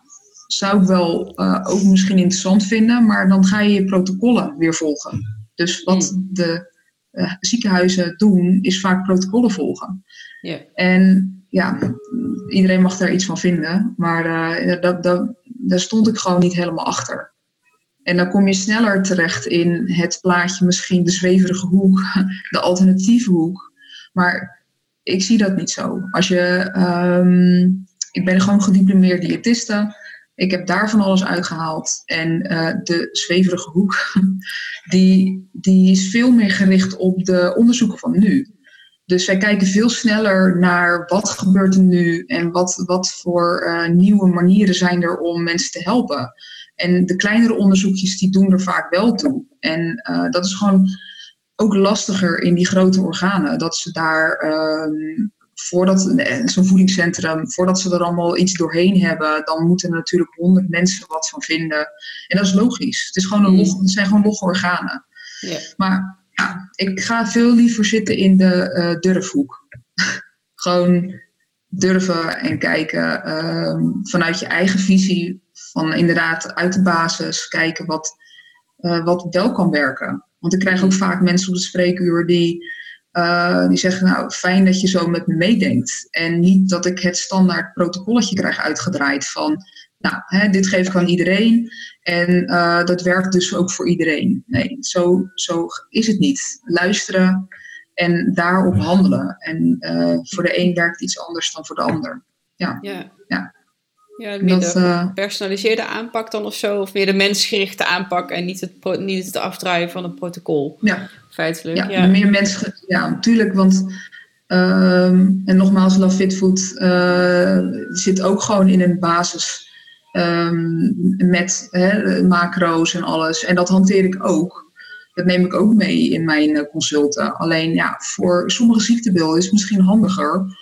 Zou ik wel uh, ook misschien interessant vinden, maar dan ga je je protocollen weer volgen. Dus wat de uh, ziekenhuizen doen, is vaak protocollen volgen. Yeah. En ja, iedereen mag daar iets van vinden, maar uh, dat, dat, daar stond ik gewoon niet helemaal achter. En dan kom je sneller terecht in het plaatje, misschien de zweverige hoek, de alternatieve hoek. Maar ik zie dat niet zo. Als je, um, ik ben gewoon gediplomeerd diëtiste. Ik heb daar van alles uitgehaald. En uh, de zweverige hoek, die, die is veel meer gericht op de onderzoeken van nu. Dus wij kijken veel sneller naar wat gebeurt er nu en wat, wat voor uh, nieuwe manieren zijn er om mensen te helpen. En de kleinere onderzoekjes die doen er vaak wel toe. En uh, dat is gewoon ook lastiger in die grote organen. Dat ze daar uh, voordat zo'n voedingscentrum, voordat ze er allemaal iets doorheen hebben, dan moeten er natuurlijk honderd mensen wat van vinden. En dat is logisch. Het, is gewoon een log, het zijn gewoon logge organen. Maar ja, ik ga veel liever zitten in de uh, durfhoek. Gewoon durven en kijken uh, vanuit je eigen visie, van inderdaad uit de basis, kijken wat, uh, wat wel kan werken. Want ik krijg ook vaak mensen op de spreekuur die, uh, die zeggen, nou fijn dat je zo met me meedenkt. En niet dat ik het standaard protocolletje krijg uitgedraaid van, nou, hè, dit geef ik aan iedereen. En uh, dat werkt dus ook voor iedereen. Nee, zo, zo is het niet. Luisteren en daarop handelen. En uh, voor de een werkt iets anders dan voor de ander. Ja. ja. ja. Ja, meer dat, de gepersonaliseerde uh, aanpak dan of zo, of meer de mensgerichte aanpak en niet het, niet het afdraaien van een protocol. Ja, feitelijk. Ja, ja. meer mensgericht. Ja, natuurlijk, want um, en nogmaals, Love Fit Food uh, zit ook gewoon in een basis Um, met hè, macro's en alles. En dat hanteer ik ook. Dat neem ik ook mee in mijn uh, consulten. Alleen ja, voor sommige ziektebeelden is het misschien handiger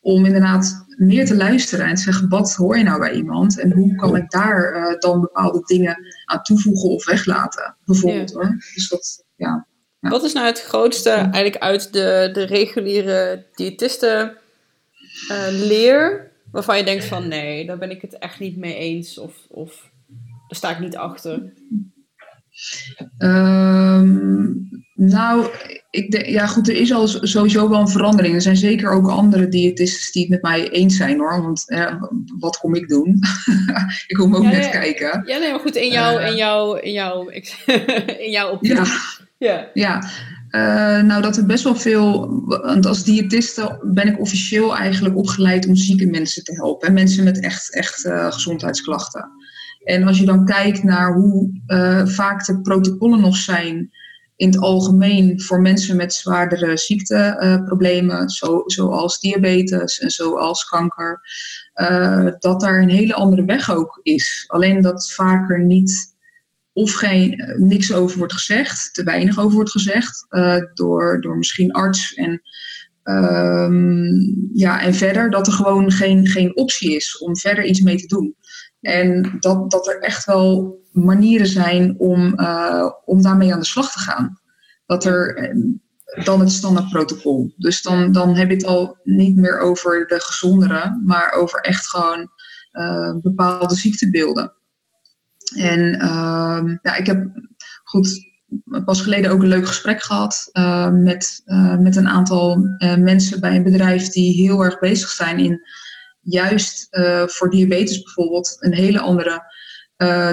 om inderdaad meer te luisteren en te zeggen: wat hoor je nou bij iemand en hoe kan ik daar uh, dan bepaalde dingen aan toevoegen of weglaten, bijvoorbeeld. Hoor. Dus dat, ja, ja. Wat is nou het grootste eigenlijk uit de, de reguliere diëtisten uh, leer waarvan je denkt van nee, daar ben ik het echt niet mee eens of, of daar sta ik niet achter? Um, nou, ik denk, ja goed, er is al sowieso wel een verandering. Er zijn zeker ook andere diëtisten die het met mij eens zijn hoor. Want wat kom ik doen? ik kom ook net kijken. Ja, nee, maar goed, in jouw, uh, in jouw, in jouw, in jouw optie. Ja, ja. ja. Uh, nou, dat er best wel veel. Want als diëtiste ben ik officieel eigenlijk opgeleid om zieke mensen te helpen. En mensen met echt, echt uh, gezondheidsklachten. En als je dan kijkt naar hoe uh, vaak de protocollen nog zijn in het algemeen voor mensen met zwaardere ziekteproblemen, zo, zoals diabetes en zoals kanker, dat daar een hele andere weg ook is. Alleen dat vaker niet of geen, eh, niks over wordt gezegd, te weinig over wordt gezegd, door, door misschien arts. En, um, ja, en verder dat er gewoon geen, geen optie is om verder iets mee te doen. En dat, dat er echt wel manieren zijn om, uh, om daarmee aan de slag te gaan. Dat er dan het standaardprotocol. Dus dan, dan heb je het al niet meer over de gezondere, maar over echt gewoon uh, bepaalde ziektebeelden. En uh, ja, ik heb goed, pas geleden ook een leuk gesprek gehad met, met een aantal mensen bij een bedrijf die heel erg bezig zijn in juist voor diabetes bijvoorbeeld een hele andere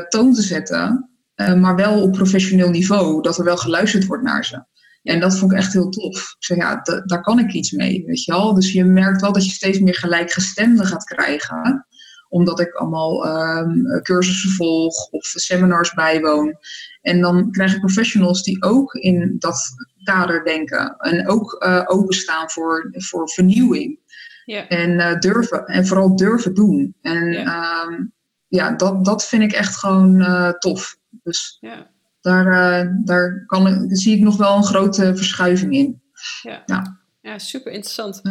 toon te zetten, maar wel op professioneel niveau, dat er wel geluisterd wordt naar ze. En dat vond ik echt heel tof. Ik zei, ja, daar kan ik iets mee, weet je wel. Dus je merkt wel dat je steeds meer gelijkgestemden gaat krijgen omdat ik allemaal um, cursussen volg of seminars bijwoon. En dan krijg ik professionals die ook in dat kader denken. En ook openstaan voor, voor vernieuwing. En, uh, durven, en vooral durven doen. En ja, um, ja dat, dat vind ik echt gewoon uh, tof. Dus daar, daar kan, zie ik nog wel een grote verschuiving in. Ja, ja. ja super interessant.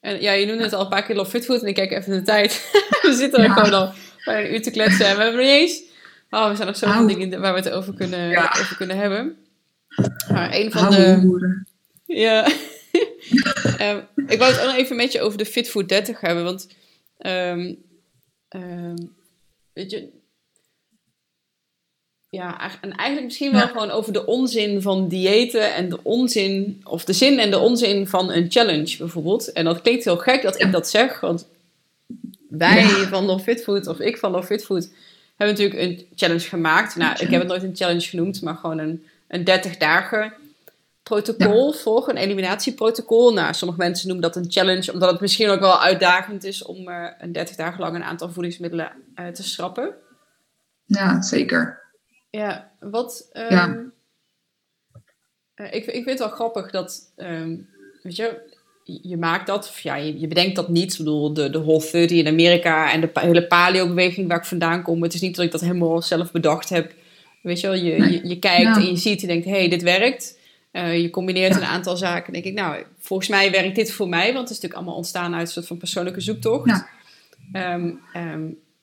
En ja, je noemde het al een paar keer Love Fitfood en ik kijk even de tijd. we zitten er gewoon al bij een uur te kletsen en we hebben niet eens... Oh, we zijn nog zoveel dingen waar we het over kunnen, over kunnen hebben. Maar een van de... Ja. Um, ik wou het ook nog even met je over de Fitfood 30 hebben, want... Um, um, weet je, ja, en eigenlijk misschien wel gewoon over de onzin van diëten en de onzin, of de zin en de onzin van een challenge bijvoorbeeld. En dat klinkt heel gek dat ik dat zeg, want wij van Love Fit Food, of ik van Love Fit Food, hebben natuurlijk een challenge gemaakt. Nou, ik heb het nooit een challenge genoemd, maar gewoon een, een 30 dagen protocol ja. een eliminatieprotocol. Nou, sommige mensen noemen dat een challenge, omdat het misschien ook wel uitdagend is om uh, een 30 dagen lang een aantal voedingsmiddelen uh, te schrappen. Ja, zeker. Ja, wat. Um, ja. Uh, ik, ik vind het wel grappig dat. Um, weet je, je maakt dat, of ja, je, je, bedenkt dat niet. Ik bedoel, de, de Whole 30 in Amerika en de hele paleo-beweging waar ik vandaan kom. Het is niet dat ik dat helemaal zelf bedacht heb. Weet je wel, je, je, je, kijkt en je ziet, je denkt, hé, hey, dit werkt. Uh, je combineert een aantal zaken. denk ik, nou, volgens mij werkt dit voor mij, want het is natuurlijk allemaal ontstaan uit een soort van persoonlijke zoektocht. Ja. Um,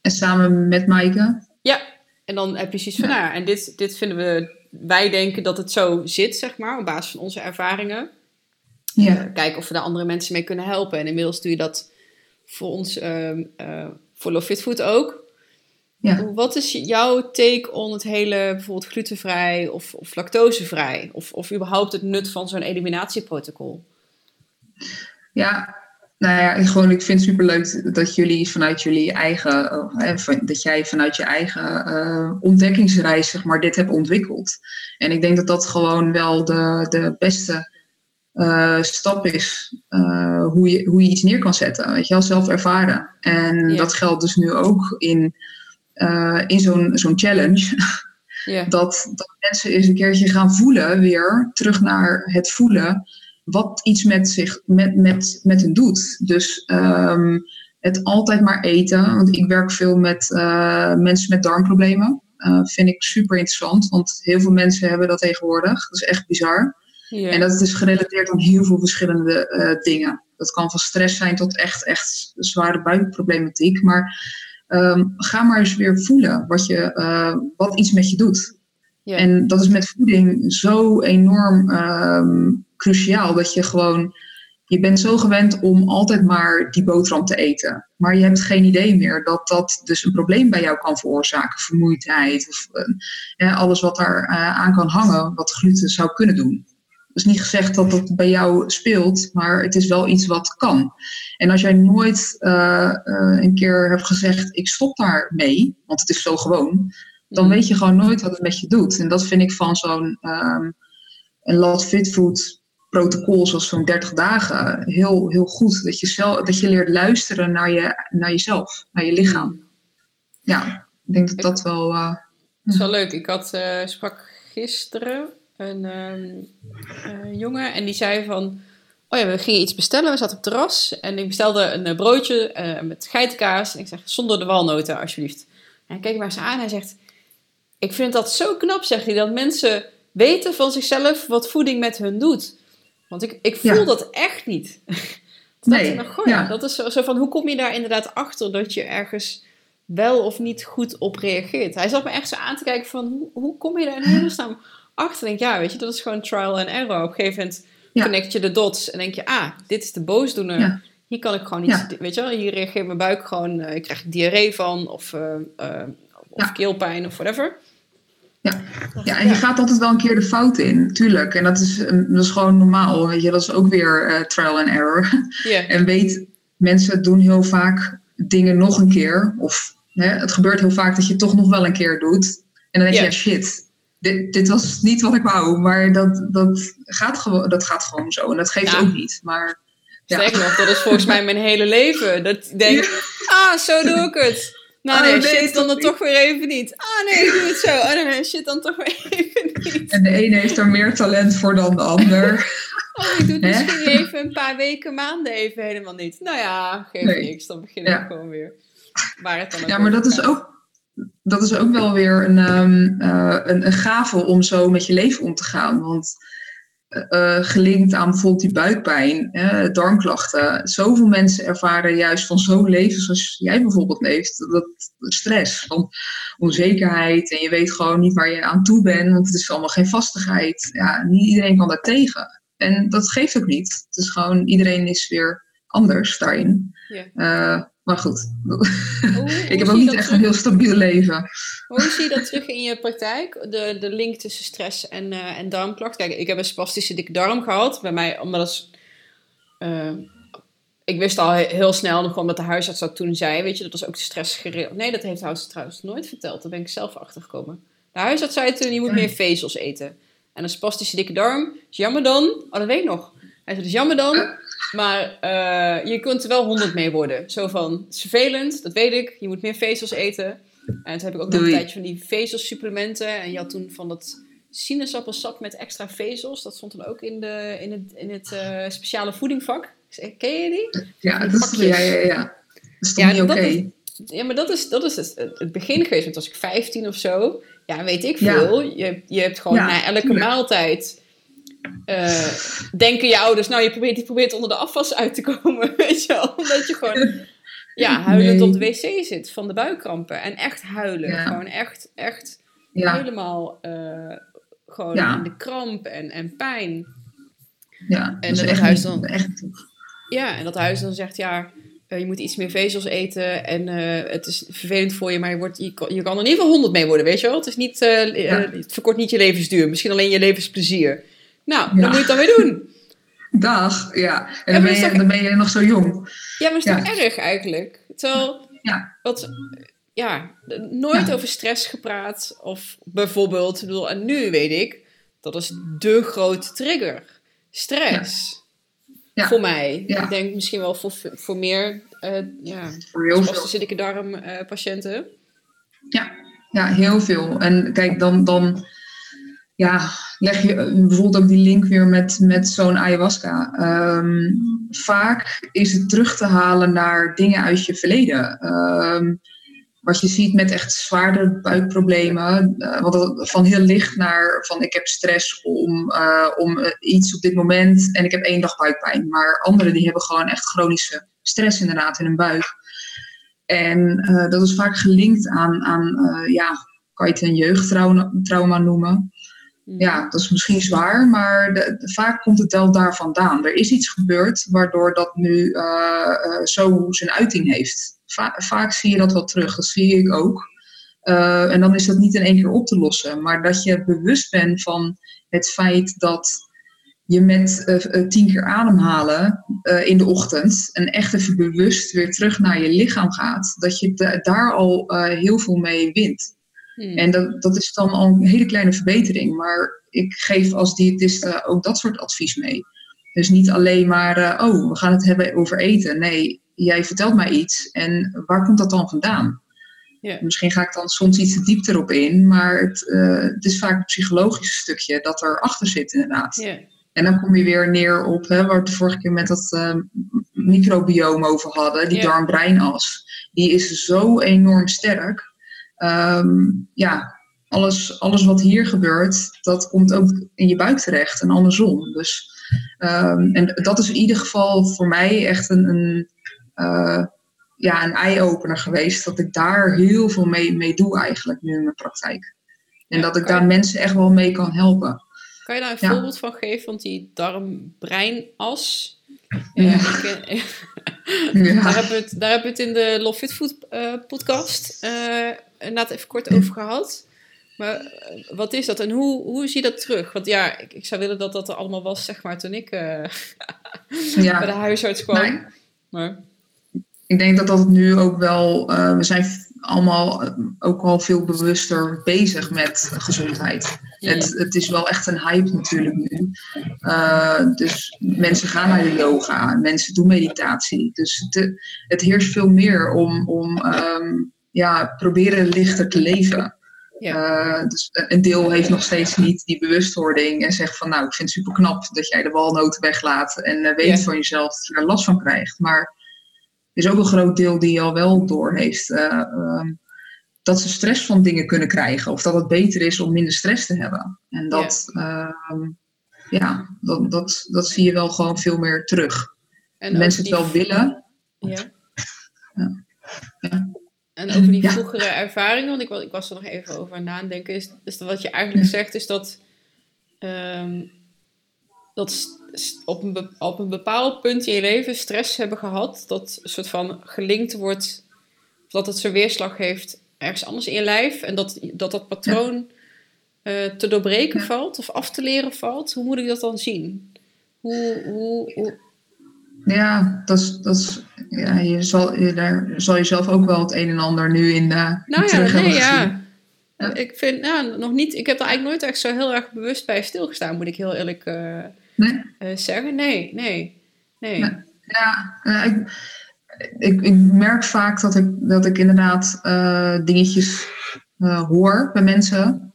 en samen met Maaike? Ja, en dan heb je zoiets van, nou, en dit, dit vinden we, wij denken dat het zo zit, zeg maar, op basis van onze ervaringen. Ja. Uh, kijken of we daar andere mensen mee kunnen helpen. En inmiddels doe je dat voor ons, uh, uh, voor Love Fit Food ook. Ja. Wat is jouw take on het hele, bijvoorbeeld glutenvrij of, of lactosevrij? Of, of überhaupt het nut van zo'n eliminatieprotocol? Ja, nou ja, gewoon, ik vind het superleuk dat jullie vanuit jullie eigen, eh, dat jij vanuit je eigen uh, ontdekkingsreis, zeg maar, dit hebt ontwikkeld. En ik denk dat dat gewoon wel de, de beste uh, stap is hoe, je, hoe je iets neer kan zetten. Weet je wel, zelf ervaren. En dat geldt dus nu ook in, in zo'n zo'n challenge. Dat, dat mensen eens een keertje gaan voelen weer, terug naar het voelen wat iets met, zich, met, met, met hen doet. Dus um, het altijd maar eten. Want ik werk veel met uh, mensen met darmproblemen. Uh, vind ik super interessant, want heel veel mensen hebben dat tegenwoordig. Dat is echt bizar. Yeah. En dat is gerelateerd aan heel veel verschillende uh, dingen. Dat kan van stress zijn tot echt, echt zware buikproblematiek. Maar um, ga maar eens weer voelen wat, je, wat iets met je doet. Yeah. En dat is met voeding zo enorm um, cruciaal. Dat je gewoon, je bent zo gewend om altijd maar die boterham te eten. Maar je hebt geen idee meer dat dat dus een probleem bij jou kan veroorzaken. Vermoeidheid of uh, alles wat daar uh, aan kan hangen, wat gluten zou kunnen doen. Is niet gezegd dat dat bij jou speelt, maar het is wel iets wat kan. En als jij nooit uh, een keer hebt gezegd, ik stop daar mee, want het is zo gewoon, dan mm. weet je gewoon nooit wat het met je doet. En dat vind ik van zo'n um, een Lot Fit Food protocol zoals zo'n 30 dagen heel, heel goed. Dat je, zelf, dat je leert luisteren naar, je, naar jezelf, naar je lichaam. Ja, ik denk dat dat wel... Uh, dat is wel leuk. Ik had, uh, sprak gisteren een uh, jongen en die zei van... Oh ja, we gingen iets bestellen. We zaten op het terras en ik bestelde een broodje met geitenkaas. En ik zeg, zonder de walnoten alsjeblieft. En hij keek maar eens aan en hij zegt... Ik vind dat zo knap, zegt hij, dat mensen weten van zichzelf wat voeding met hun doet. Want ik, ik voel dat echt niet. dat nee, nog, goh, ja. dat is zo, zo, van, hoe kom je daar inderdaad achter dat je ergens wel of niet goed op reageert? Hij zat me echt zo aan te kijken van, hoe, hoe kom je daar in hemelsnaam achter? Denk ja, weet je, dat is gewoon trial and error. Op een gegeven moment connect je de dots en denk je, ah, dit is de boosdoener. Hier kan ik gewoon niet, weet je wel, hier reageert mijn buik gewoon, uh, ik krijg diarree van of, uh, uh, of keelpijn of whatever. Ja. ja, en je gaat altijd wel een keer de fout in, tuurlijk. En dat is, dat is gewoon normaal, weet je. Dat is ook weer trial and error. Yeah. En weet, mensen doen heel vaak dingen nog een keer. Of hè, het gebeurt heel vaak dat je het toch nog wel een keer doet. En dan denk je, ja shit, dit, dit was niet wat ik wou, maar dat, dat, gaat, gewoon, dat gaat gewoon zo. En dat geeft Ja. ook niet. Maar ja. Nog, dat is volgens mij mijn hele leven. Dat ik denk, ah, zo doe ik het. Nou Oh, nee, nee, shit, dan, toch dan toch weer even niet. Ah nee, ik doe het zo. Oh nee, shit, dan toch weer even niet. En de ene heeft er meer talent voor dan de ander. Oh, ik doe het misschien even een paar weken, maanden even helemaal niet. Nou ja, geeft Nee. niks. Dan begin ik Ja. gewoon weer. Waar het dan Ja, maar dat is ook, dat is ook wel weer een, ehm, eh, een, een gave om zo met je leven om te gaan. Want eh, gelinkt aan bijvoorbeeld die buikpijn, darmklachten. Zoveel mensen ervaren juist van zo'n leven zoals jij bijvoorbeeld leeft. Dat stress, van onzekerheid. En je weet gewoon niet waar je aan toe bent, want het is allemaal geen vastigheid. Ja, niet iedereen kan daar tegen. En dat geeft ook niet. Het is gewoon, iedereen is weer anders daarin. Ja. Eh, maar goed, Hoe- ik heb ook niet echt terug- een heel stabiel leven. Hoe zie je dat terug in je praktijk? De, de link tussen stress en, eh, en darmklachten. Kijk, ik heb een spastische dikke darm gehad. Bij mij, omdat is, eh, ik wist al he- heel snel, nog omdat de huisarts dat toen zei, weet je, dat was ook stress Nee, dat heeft de huisarts trouwens nooit verteld. Daar ben ik zelf achter gekomen. De huisarts zei toen, je moet meer vezels eten. En een spastische dikke darm, is jammer dan. Oh, dat weet ik nog. Hij zei, dat is jammer dan. Maar eh, je kunt er wel 100 mee worden. Zo van, is vervelend, dat weet ik. Je moet meer vezels eten. En toen heb ik ook nog een tijdje van die vezelsupplementen. En je had toen van dat sinaasappelsap met extra vezels. Dat stond dan ook in, de, in het, in het eh, speciale voedingvak. Ken je die? Ja, dat, pakjes. ja, ja, ja. Dat is Ja, niet oké? is- Ja, maar dat is, dat is het, het begin geweest. Want was ik 15 of zo. Ja, weet ik Ja. veel. Je, je hebt gewoon Ja, na elke tuurlijk. maaltijd... eh, denken je ouders, nou je probeert, je probeert onder de afwas uit te komen, weet je wel. Omdat je gewoon ja, huilend Nee. op de wc zit van de buikkrampen. En echt huilen. Ja. Gewoon echt, echt Ja, helemaal eh, gewoon Ja. in de kramp en, en pijn. ja. En dat dat echt huis niet- dan- Echt niet. Ja, en dat huis dan zegt, ja, eh, je moet iets meer vezels eten en het is vervelend voor je, maar je, wordt, je, kan, je kan er in ieder geval 100 mee worden, weet je wel? Het, is niet, Ja. het verkort niet je levensduur, misschien alleen je levensplezier. Nou, dan moet je het dan weer doen. Dag, ja. En dan ben, je, toch- dan ben je nog zo jong. Ja, maar is toch erg eigenlijk? Terwijl, Ja. wat, ja, nooit over stress gepraat. Of bijvoorbeeld, ik bedoel, en nu weet ik, dat is de grote trigger. Stress. Ja. Voor mij. Ja. Ik denk misschien wel voor, voor meer, eh ja, Voor heel veel. spastische dikke darm eh, patiënten. Ja, ja, heel veel. En kijk, dan, dan ja, leg je eh, bijvoorbeeld ook die link weer met, met zo'n ayahuasca. Ehm, vaak is het terug te halen naar dingen uit je verleden. Ehm, wat je ziet met echt zwaarder buikproblemen, eh, want van heel licht naar van ik heb stress om, eh, om iets op dit moment en ik heb één dag buikpijn. Maar anderen die hebben gewoon echt chronische stress inderdaad in hun buik. En dat is vaak gelinkt aan, aan ja, kan je het een jeugdtrauma trauma noemen. Mhm. Ja, dat is misschien zwaar, maar de, de- vaak komt het wel daar vandaan. Er is iets gebeurd waardoor dat nu eh, eh, zo zijn uiting heeft. Va- vaak zie je dat wel terug, dat zie ik ook. Eh, en dan is dat niet in één keer op te lossen, maar dat je bewust bent van het feit dat je met eh, tien keer ademhalen in de ochtend en echt even bewust weer terug naar je lichaam gaat, dat je da- daar al heel veel mee wint. Hmm. En dat, dat is dan al een hele kleine verbetering. Maar ik geef als diëtiste ook dat soort advies mee. Dus niet alleen maar, eh, oh, we gaan het hebben over eten. Nee, jij vertelt mij iets en waar komt dat dan vandaan? Misschien ga ik dan soms iets te diep erop in, maar het, eh, het is vaak het psychologische stukje dat erachter zit inderdaad. En dan kom je weer neer op hè, waar we het de vorige keer met dat eh, microbiome over hadden, die darm-breinas. Die is zo enorm sterk. Ehm, ja, alles, alles wat hier gebeurt, dat komt ook in je buik terecht en andersom. Dus, ehm, en dat is in ieder geval voor mij echt een, een, eh, ja, een eye-opener geweest. Dat ik daar heel veel mee, mee doe eigenlijk nu in mijn praktijk. En Ja, dat ik je- daar mensen echt wel mee kan helpen. Kan je daar een Ja. voorbeeld van geven? Want die darm-breinas. Ja. eh, ik Ja. daar, hebben we het, daar hebben we het in de Love Fit Food eh, podcast eh inderdaad even kort over gehad. Maar eh, wat is dat en hoe, hoe zie je dat terug? Want ja, ik, ik zou willen dat dat er allemaal was, zeg maar, toen ik Ja. bij de huisarts kwam. Nee. Maar Ik denk dat dat nu ook wel, we zijn allemaal ook al veel bewuster bezig met gezondheid. Het, het is wel echt een hype natuurlijk nu. Uh, dus mensen gaan naar de yoga, mensen doen meditatie. Dus het, het heerst veel meer om, om um, ja, proberen lichter te leven. Ja. Uh, dus een deel heeft nog steeds niet die bewustwording en zegt van nou, ik vind het super knap dat jij de walnoten weglaat en uh, weet van jezelf dat je er last van krijgt. Maar er is ook een groot deel die al wel door heeft. Uh, dat ze stress van dingen kunnen krijgen. Of dat het beter is om minder stress te hebben. En dat, ja, uh, ja dat, dat, dat zie je wel gewoon veel meer terug. En Mensen het wel willen. Ja. ja. ja. En over die vroegere ervaringen, want ik, ik, was er nog even over aan nadenken, is, is wat je eigenlijk zegt, is dat, um, dat op een, op een bepaald punt in je leven stress hebben gehad, dat een soort van gelinkt wordt, dat het zijn weerslag heeft ergens anders in je lijf en dat dat, dat patroon uh, te doorbreken valt of af te leren valt. Hoe moet ik dat dan zien? Hoe, hoe, hoe... Ja, dat is, dat is, ja, je zal, je, daar zal je zelf ook wel het een en ander nu in, uh, nou ja, terug nee, ja. ja. Ik vind, nou, nog niet, ik heb er eigenlijk nooit echt zo heel erg bewust bij stilgestaan, moet ik heel eerlijk uh, nee? zeggen. Nee, nee, nee. Ja, ik, ik, ik, merk vaak dat ik, dat ik inderdaad uh, dingetjes uh, hoor bij mensen.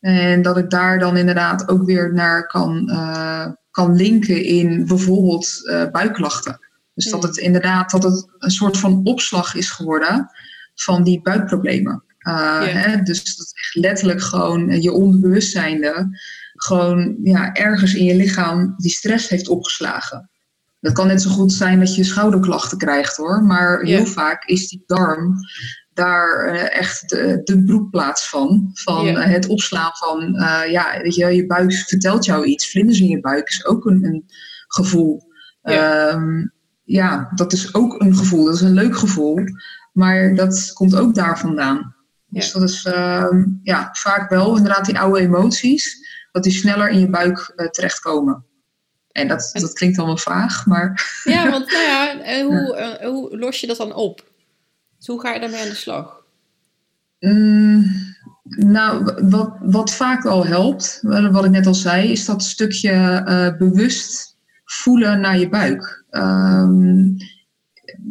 En dat ik daar dan inderdaad ook weer naar kan, uh, kan linken in bijvoorbeeld buikklachten. Dus dat hmm. het inderdaad dat het een soort van opslag is geworden van die buikproblemen. Hè? Dus dat echt letterlijk gewoon je onderbewustzijnde gewoon ja, ergens in je lichaam die stress heeft opgeslagen. Het kan net zo goed zijn dat je schouderklachten krijgt hoor. Maar heel vaak is die darm daar uh, echt de, de, broekplaats van. Van uh, het opslaan van, uh, ja, weet je, je buik vertelt jou iets. Vlinders in je buik is ook een, een gevoel. Ja. Um, ja, dat is ook een gevoel. Dat is een leuk gevoel. Maar dat komt ook daar vandaan. Dus dat is uh, ja, vaak wel inderdaad die oude emoties. Dat die sneller in je buik terechtkomen. En dat, dat klinkt allemaal vaag, maar... Ja, want nou ja, en hoe, uh, hoe los je dat dan op? Dus hoe ga je daarmee aan de slag? Mm, nou, wat, wat vaak al helpt, wat ik net al zei, is dat stukje uh, bewust voelen naar je buik. Um,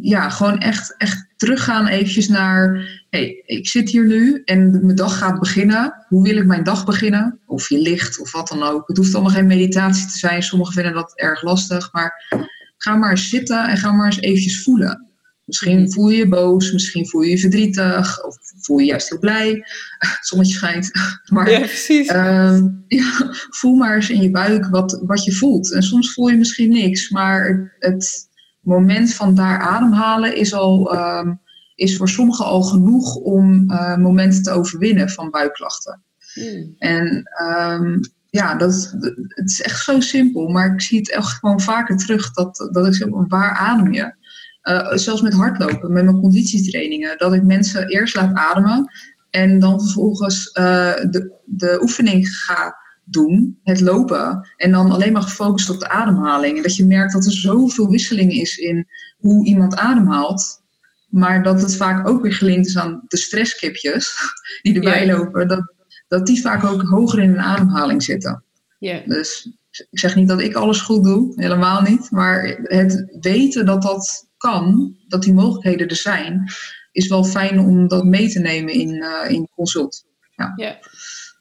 ja, gewoon echt, echt teruggaan eventjes naar hey, ik zit hier nu en mijn dag gaat beginnen. Hoe wil ik mijn dag beginnen? Of je ligt of wat dan ook. Het hoeft allemaal geen meditatie te zijn. Sommigen vinden dat erg lastig. Maar ga maar eens zitten en ga maar eens eventjes voelen. Misschien voel je je boos, misschien voel je je verdrietig, of voel je juist heel blij. Zonnetje schijnt. Maar ja, precies. Uh, ja, voel maar eens in je buik wat, wat je voelt. En soms voel je misschien niks, maar het moment van daar ademhalen is al uh, is voor sommigen al genoeg om uh, momenten te overwinnen van buikklachten. Hmm. En um, ja, dat, het is echt zo simpel, maar ik zie het echt gewoon vaker terug dat, dat ik zeg, waar adem je? Uh, zelfs met hardlopen, met mijn conditietrainingen, dat ik mensen eerst laat ademen en dan vervolgens uh, de, de oefening ga doen, het lopen, en dan alleen maar gefocust op de ademhaling. En dat je merkt dat er zoveel wisseling is in hoe iemand ademhaalt. Maar dat het vaak ook weer gelinkt is aan de stresskipjes die erbij lopen. Dat, dat die vaak ook hoger in een ademhaling zitten. Ja. Dus ik zeg niet dat ik alles goed doe, helemaal niet. Maar het weten dat dat kan, dat die mogelijkheden er zijn, is wel fijn om dat mee te nemen in, uh, in consult. Ja. ja.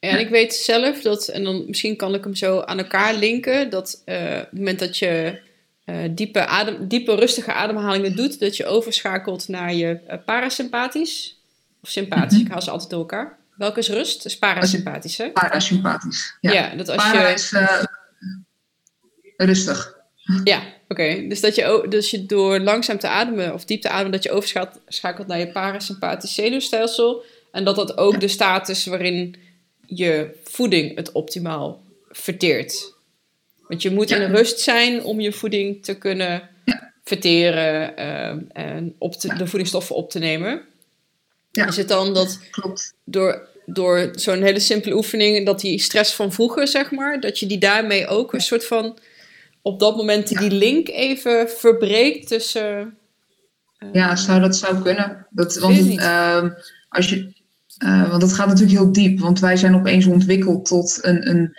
En ik weet zelf dat, en dan misschien kan ik hem zo aan elkaar linken, dat uh, op het moment dat je uh, diepe, adem, diepe, rustige ademhalingen doet, dat je overschakelt naar je uh, parasympathisch of sympathisch. Mm -hmm. Ik haal ze altijd door elkaar. Welke is rust? is parasympathisch, hè? Parasympathisch, ja. ja dat als Para je... is uh, rustig. Ja, oké. Okay. Dus dat je, dus je door langzaam te ademen of diep te ademen, dat je overschakelt naar je parasympathisch zenuwstelsel. En dat dat ook de staat is waarin je voeding het optimaal verteert. Want je moet in rust zijn om je voeding te kunnen verteren uh, en op te, de voedingsstoffen op te nemen. Ja. Is het dan dat door, door zo'n hele simpele oefening, dat die stress van vroeger, zeg maar, dat je die daarmee ook een soort van op dat moment die link even verbreekt tussen. Uh, ja, zou dat zou kunnen. Dat, want, uh, als je Uh, want dat gaat natuurlijk heel diep, want wij zijn opeens ontwikkeld tot een, een,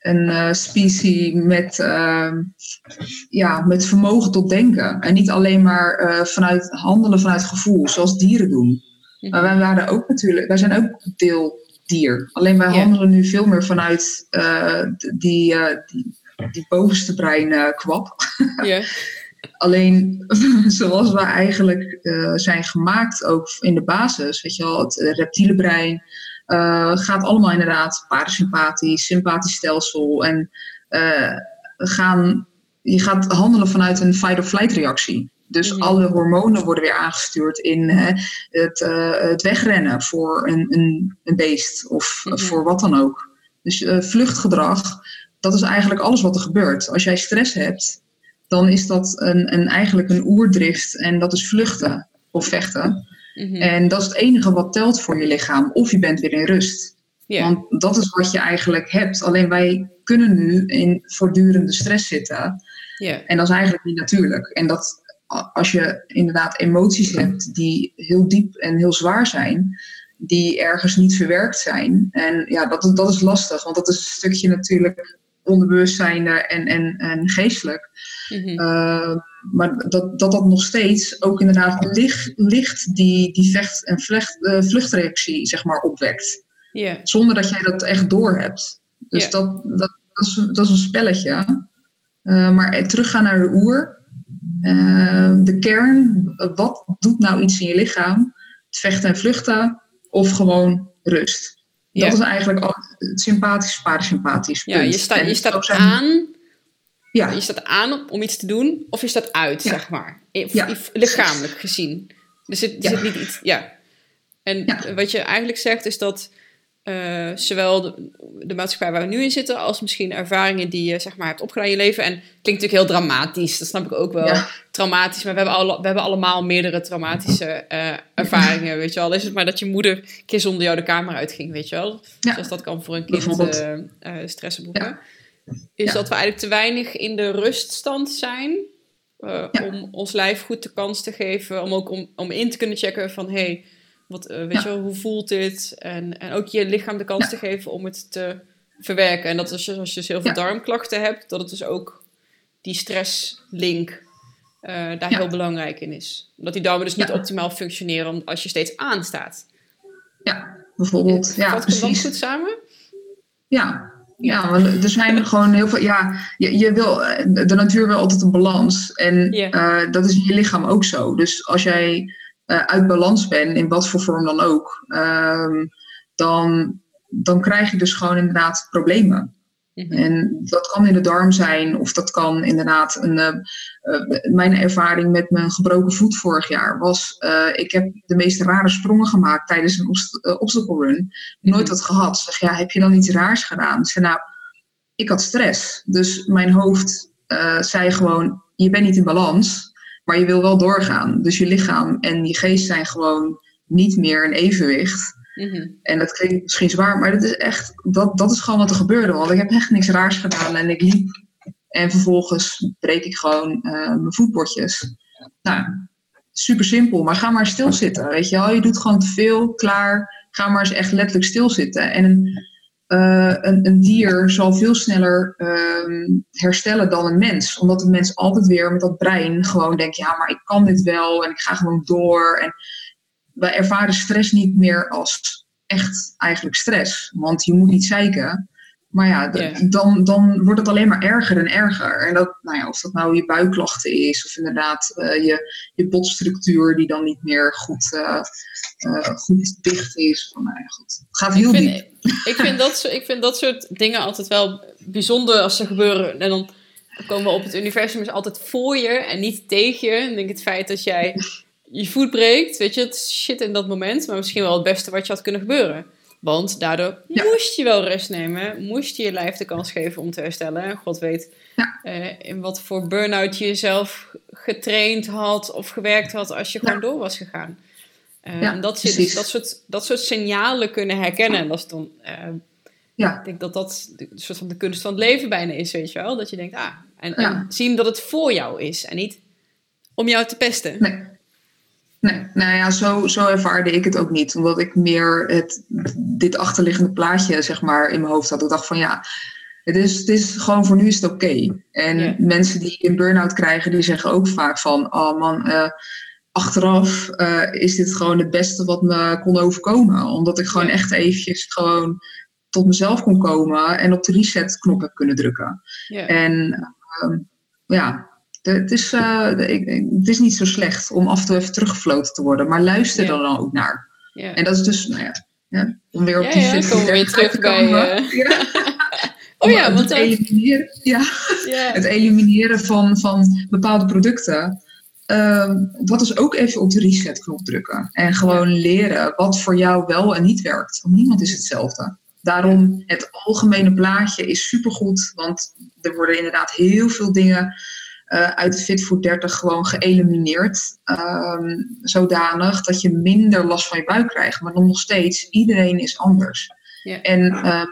een uh, species met, uh, ja, met vermogen tot denken. En niet alleen maar uh, vanuit handelen vanuit gevoel, zoals dieren doen. Maar wij waren ook natuurlijk, wij zijn ook deel dier. Alleen wij handelen nu veel meer vanuit die, die, die, bovenste brein kwap. Ja. Alleen zoals we eigenlijk zijn gemaakt, ook in de basis, weet je wel, het reptiele brein uh, gaat allemaal inderdaad parasympathisch, sympathisch stelsel en uh, gaan, je gaat handelen vanuit een fight-or-flight reactie. Dus alle hormonen worden weer aangestuurd in hè, het, het, wegrennen voor een, een, een beest of voor wat dan ook. Dus vluchtgedrag, dat is eigenlijk alles wat er gebeurt. Als jij stress hebt, dan is dat een, een, eigenlijk een oerdrift en dat is vluchten of vechten. Mm -hmm. En dat is het enige wat telt voor je lichaam. Of je bent weer in rust. Yeah. Want dat is wat je eigenlijk hebt. Alleen wij kunnen nu in voortdurende stress zitten. Yeah. En dat is eigenlijk niet natuurlijk. En dat als je inderdaad emoties hebt die heel diep en heel zwaar zijn, die ergens niet verwerkt zijn. En ja, dat, dat is lastig, want dat is een stukje natuurlijk onderbewustzijn en, en, en geestelijk. Mm -hmm. uh, maar dat, dat dat nog steeds ook inderdaad licht, licht die, die vecht- en vlecht, uh, vluchtreactie zeg maar, opwekt. Yeah. Zonder dat jij dat echt doorhebt. Dus Yeah. dat, dat, dat, is, dat is een spelletje. Uh, maar teruggaan naar de oer. de kern, wat doet nou iets in je lichaam? Het vechten en vluchten of gewoon rust? Dat is eigenlijk al het sympathisch, parasympathisch. Ja, je staat, je zijn- aan, Ja, je staat aan om iets te doen, of je staat uit, Ja. zeg maar. Ja, lichamelijk gezien. Er zit, er Ja. zit niet iets, ja. En wat je eigenlijk zegt is dat eh, zowel de, de maatschappij waar we nu in zitten, als misschien ervaringen die je zeg maar hebt opgedaan in je leven. En het klinkt natuurlijk heel dramatisch, dat snap ik ook wel. Traumatisch, maar we hebben, alle, we hebben allemaal meerdere traumatische eh, ervaringen, weet je wel. Is het maar dat je moeder een keer zonder jou de kamer uitging, weet je wel. Zoals dat kan voor een kind Bijvoorbeeld. eh stress oproepen. Is Ja. dat we eigenlijk te weinig in de ruststand zijn. eh, Ja. Om ons lijf goed de kans te geven. Om ook om, om in te kunnen checken van... Hey, wat, eh, weet Ja. je wel, hoe voelt dit? En, en ook je lichaam de kans te geven om het te verwerken. En dat als je, als je dus heel veel darmklachten hebt... dat het dus ook die stresslink eh daar heel belangrijk in is. Omdat die darmen dus niet optimaal functioneren... als je steeds aanstaat. ja bijvoorbeeld. Ja, precies. goed samen? Ja, ja, want er zijn gewoon heel veel. Ja, je, je wil, de natuur wil altijd een balans. En eh, dat is in je lichaam ook zo. Dus als jij eh, uit balans bent, in wat voor vorm dan ook, ehm, dan, dan krijg je dus gewoon inderdaad problemen. Mhm. En dat kan in de darm zijn, of dat kan inderdaad een. Eh, mijn ervaring met mijn gebroken voet vorig jaar was. eh, ik heb de meest rare sprongen gemaakt tijdens een obst- eh, obstacle run. Nooit wat gehad. Zeg ja, heb je dan iets raars gedaan? Ik zei nou, ik had stress. Dus mijn hoofd zei gewoon: je bent niet in balans, maar je wil wel doorgaan. Dus je lichaam en je geest zijn gewoon niet meer in evenwicht. Mhm. En dat klinkt misschien zwaar, maar dat is echt, dat, dat is gewoon wat er gebeurde. Want ik heb echt niks raars gedaan en ik liep. En vervolgens breek ik gewoon eh, mijn voetbordjes. Nou, super simpel, maar ga maar stilzitten. Weet je wel, je doet gewoon te veel, klaar. Ga maar eens echt letterlijk stilzitten. En een, eh, een, een dier zal veel sneller ehm, herstellen dan een mens. Omdat een mens altijd weer met dat brein gewoon denkt: ja, maar ik kan dit wel en ik ga gewoon door. En wij ervaren stress niet meer als echt eigenlijk stress. Want je moet niet zeiken. Maar ja, dan, dan wordt het alleen maar erger en erger. En dat, nou ja, of dat nou je buikklachten is, of inderdaad eh, je, je botstructuur die dan niet meer goed, eh, eh, goed dicht is. Van, nou ja, goed. Het gaat heel ik diep. ik, vind dat, soort- ik vind dat soort dingen altijd wel bijzonder als ze gebeuren. En dan komen we op het universum is altijd voor je en niet tegen je. En ik denk het feit dat jij je voet breekt, weet je, het shit in dat moment. Maar misschien wel het beste wat je had kunnen gebeuren. Want daardoor Ja. moest je wel rust nemen. Moest je je lijf de kans geven om te herstellen. En God weet Ja. eh, in wat voor burn-out je jezelf getraind had of gewerkt had als je Ja. gewoon door was gegaan. Eh, en dat, je dus, dat, soort, dat soort signalen kunnen herkennen. En dat is dan, eh, Ja, ik denk dat dat de soort van de kunst van het leven bijna is, weet je wel. Dat je denkt, ah, en, en zien dat het voor jou is en niet om jou te pesten. nee. Nee, nou ja, zo, zo ervaarde ik het ook niet. Omdat ik meer het, dit achterliggende plaatje, zeg maar, in mijn hoofd had. Ik dacht van ja, het is, het is gewoon voor nu is het oké. En mensen die een burn-out krijgen, die zeggen ook vaak van, oh man, uh, achteraf uh, is dit gewoon het beste wat me kon overkomen. Omdat ik gewoon echt eventjes gewoon tot mezelf kon komen en op de reset-knop heb kunnen drukken. En uh, ja, het is, uh, het is niet zo slecht om af en toe even teruggefloten te worden, maar luister er dan ook naar. En dat is dus, nou ja, ja om weer op die ja, komen weer terug bij. Uh... oh ja, want het, elimineren, ja, het elimineren van, van bepaalde producten. Uh, dat is ook even op de reset-knop drukken. En gewoon leren wat voor jou wel en niet werkt. Want niemand is hetzelfde. Daarom, het algemene plaatje is supergoed. Want er worden inderdaad heel veel dingen uh, uit de Fit for 30 gewoon geëlimineerd. Um, zodanig dat je minder last van je buik krijgt. Maar dan nog steeds, iedereen is anders. Ja. En uh,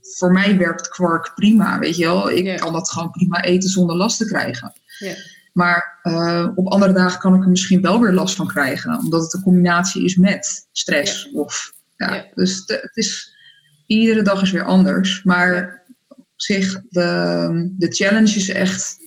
voor mij werkt kwark prima, weet je wel. Ik ja. kan dat gewoon prima eten zonder last te krijgen. Ja. Maar uh, op andere dagen kan ik er misschien wel weer last van krijgen. Omdat het een combinatie is met stress. Of, ja, Dus het is, iedere dag is weer anders. Maar op zich, de, de challenge is echt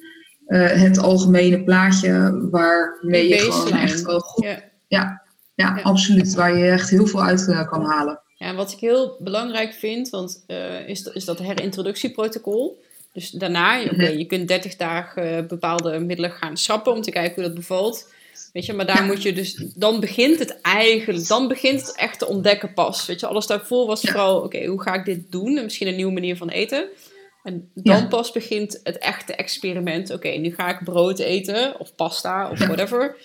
uh, het algemene plaatje waarmee je gewoon echt wel goed... Ja. Ja, ja, ja, absoluut. Waar je echt heel veel uit uh, kan halen. Ja, en wat ik heel belangrijk vind, want, uh, is, is dat herintroductieprotocol. Dus daarna, oké, okay, je kunt 30 dagen bepaalde middelen gaan schrappen om te kijken hoe dat bevalt. Weet je, maar daar moet je dus, dan begint het eigenlijk, dan begint het echt te ontdekken pas. Weet je, alles daarvoor was vooral, oké, okay, hoe ga ik dit doen? En misschien een nieuwe manier van eten. En dan pas begint het echte experiment. Oké, nu ga ik brood eten of pasta of whatever.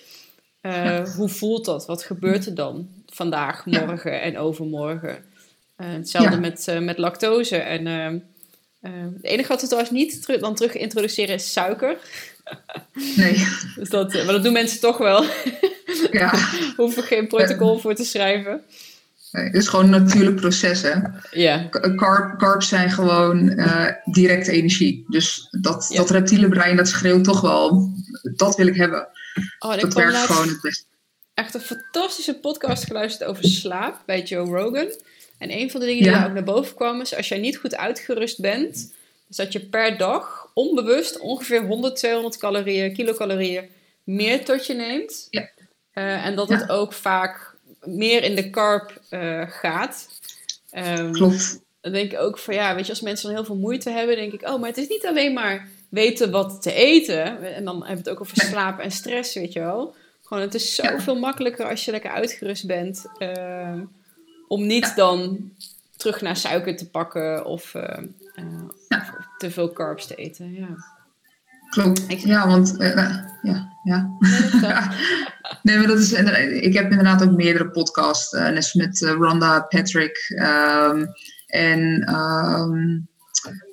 Uh, hoe voelt dat? Wat gebeurt er dan vandaag, morgen en overmorgen? Uh, hetzelfde met, uh, met lactose. En het enige wat we trouwens niet terug, dan terug introduceren is suiker. Nee. dus dat, maar dat doen mensen toch wel. ja. Hoeven geen protocol voor te schrijven. Het is gewoon een natuurlijk proces, hè? Ja. Carbs zijn gewoon uh, directe energie. Dus dat, dat reptiele brein, dat schreeuwt toch wel, dat wil ik hebben. Oh, dat werkt gewoon het beste. Echt een fantastische podcast geluisterd over slaap bij Joe Rogan. En een van de dingen die daar ook naar boven kwam is, als jij niet goed uitgerust bent, is dat je per dag onbewust ongeveer 100, 200 calorieën, kilocalorieën meer tot je neemt. Ja. Uh, en dat het ook vaak meer in de carb uh, gaat. Um, Klopt. Dan denk ik ook van ja, weet je, als mensen dan heel veel moeite hebben, denk ik, oh, maar het is niet alleen maar weten wat te eten. En dan hebben we het ook over slaap en stress, weet je wel. Gewoon, het is zoveel ja. makkelijker als je lekker uitgerust bent. Uh, om niet ja. dan terug naar suiker te pakken of, uh, of te veel carbs te eten. Ja. Klopt. Ja, want uh, ja, ja. nee, maar dat is ik heb inderdaad ook meerdere podcasts, uh, net met uh, Rhonda Patrick um, en um,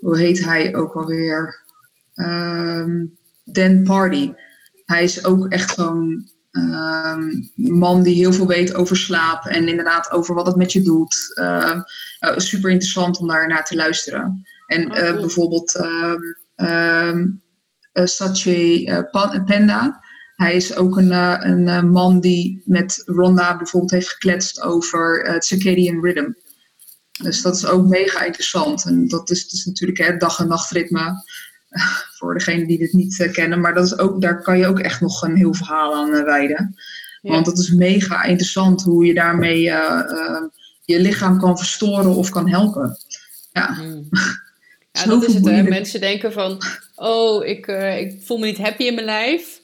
hoe heet hij ook alweer? Um, Dan Party. Hij is ook echt zo'n man die heel veel weet over slaap en inderdaad over wat het met je doet. super interessant om daar naar te luisteren. En oh, bijvoorbeeld Sache uh, Penda. Hij is ook een, uh, een man die met Ronda bijvoorbeeld heeft gekletst over het circadian rhythm. Dus dat is ook mega interessant. En dat is, dus natuurlijk het dag- en nachtritme. voor degenen die dit niet kennen. Maar dat is ook, daar kan je ook echt nog een heel verhaal aan wijden. Ja. Want dat is mega interessant hoe je daarmee je lichaam kan verstoren of kan helpen. Ja. Mm. Ja, dat is het. Hè? Mensen denken van, oh, ik, uh, ik voel me niet happy in mijn lijf.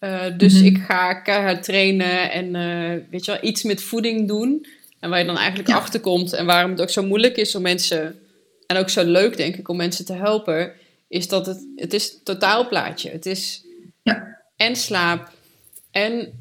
Uh, dus mm-hmm. ik ga keihard trainen en uh, weet je wel, iets met voeding doen. En waar je dan eigenlijk ja. achter komt en waarom het ook zo moeilijk is om mensen, en ook zo leuk denk ik om mensen te helpen, is dat het, het is een totaalplaatje. Het is ja. en slaap en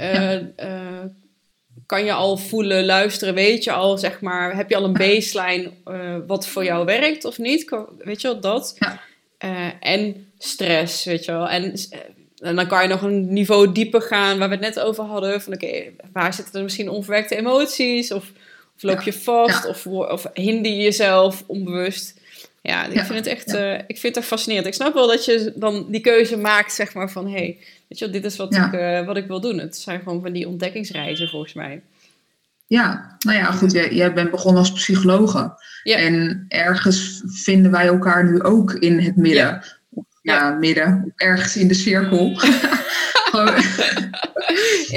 kan je al voelen, luisteren, weet je al, zeg maar, heb je al een baseline uh, wat voor jou werkt of niet? Weet je wel, dat. Ja. Uh, en stress, weet je wel. En, uh, en, dan kan je nog een niveau dieper gaan, waar we het net over hadden. Van oké, okay, waar zitten er misschien onverwerkte emoties? Of, of loop je vast? Ja. Of, of hinder je jezelf onbewust? Ja, ik vind het echt uh, ik vind het fascinerend. Ik snap wel dat je dan die keuze maakt, zeg maar, van hé, hey, weet je, dit is wat, ik, uh, wat ik wil doen. Het zijn gewoon van die ontdekkingsreizen, volgens mij. Ja, nou ja, goed, jij, jij bent begonnen als psychologe. Ja. En ergens vinden wij elkaar nu ook in het midden. Ja, ja midden, ergens in de cirkel.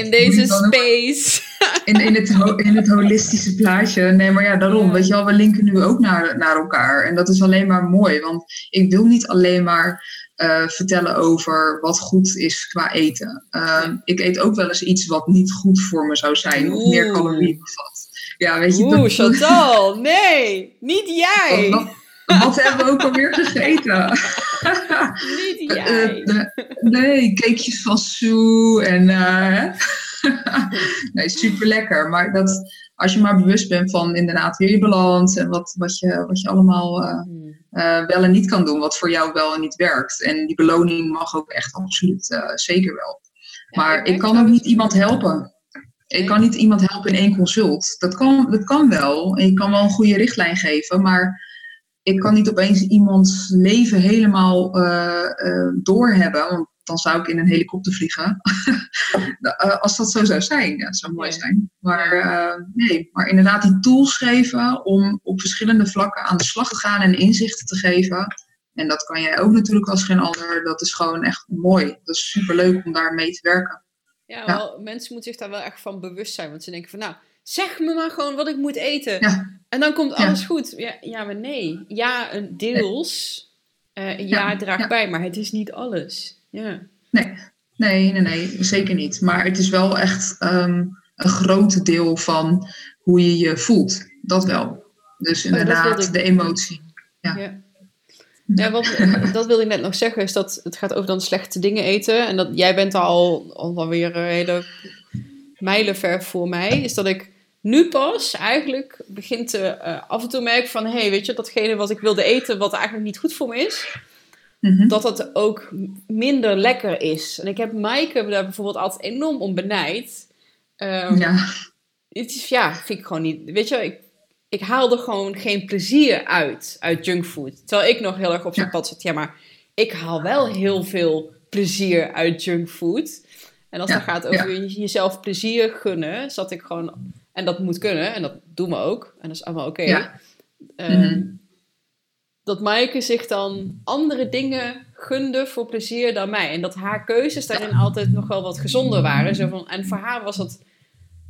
in deze space. in, in, het, in het holistische plaatje. Nee, maar ja, daarom. Weet je wel, we linken nu ook naar, naar elkaar. En dat is alleen maar mooi. Want ik wil niet alleen maar uh, vertellen over wat goed is qua eten. Uh, ik eet ook wel eens iets wat niet goed voor me zou zijn. Of meer calorieën bevat. Ja, weet je. Oeh, Chantal. Nee, niet jij. Wat, wat hebben we ook alweer gegeten? niet jij. nee, cakejes van Sue en... Nee, super lekker. Maar dat, als je maar bewust bent van inderdaad weer je balans en wat, wat, je, wat je allemaal uh, uh, wel en niet kan doen, wat voor jou wel en niet werkt. En die beloning mag ook echt absoluut uh, zeker wel. Maar ik, ik kan ook niet iemand helpen. Ik kan niet iemand helpen in één consult. Dat kan, dat kan wel. En je kan wel een goede richtlijn geven, maar ik kan niet opeens iemands leven helemaal doorhebben. Want dan zou ik in een helikopter vliegen. Eh, als dat zo zou zijn, ja, dat zou mooi zijn. Maar uh, nee, maar inderdaad die tools geven om op verschillende vlakken aan de slag te gaan en inzichten te geven. En dat kan jij ook natuurlijk als geen ander. Dat is gewoon echt mooi. Dat is super leuk om daar mee te werken. Ja, Wel, mensen moeten zich daar wel echt van bewust zijn. Want ze denken van nou, zeg me maar gewoon wat ik moet eten. En dan komt alles goed. Ja, ja, maar nee. Ja, een deels. Uh, ja, draagt bij, maar het is niet alles. Ja. Nee. nee, nee, nee, zeker niet. Maar het is wel echt um, een groot deel van hoe je je voelt. Dat wel. Dus oh, inderdaad, de emotie. Ja. ja. Ja, wat, dat wilde ik net nog zeggen, is dat het gaat over dan slechte dingen eten. En dat jij bent al, al alweer een hele mijlen ver voor mij. Is dat ik nu pas eigenlijk begin te uh, af en toe merk van... hé, hey, weet je, datgene wat ik wilde eten, wat eigenlijk niet goed voor me is... Mhm. Dat het ook minder lekker is. En ik heb Maaike daar bijvoorbeeld altijd enorm om benijd. Um, ja. Het is, ja, vind ik gewoon niet. Weet je, ik, ik haal er gewoon geen plezier uit, uit junkfood. Terwijl ik nog heel erg op zijn pad zit. Ja, maar ik haal wel heel veel plezier uit junkfood. En als het gaat over jezelf plezier gunnen, zat ik gewoon. En dat moet kunnen, en dat doen we ook. En dat is allemaal oké. Okay. Ehm, mhm dat Maaike zich dan andere dingen gunde voor plezier dan mij. En dat haar keuzes daarin altijd nog wel wat gezonder waren. Zo van, en voor haar was dat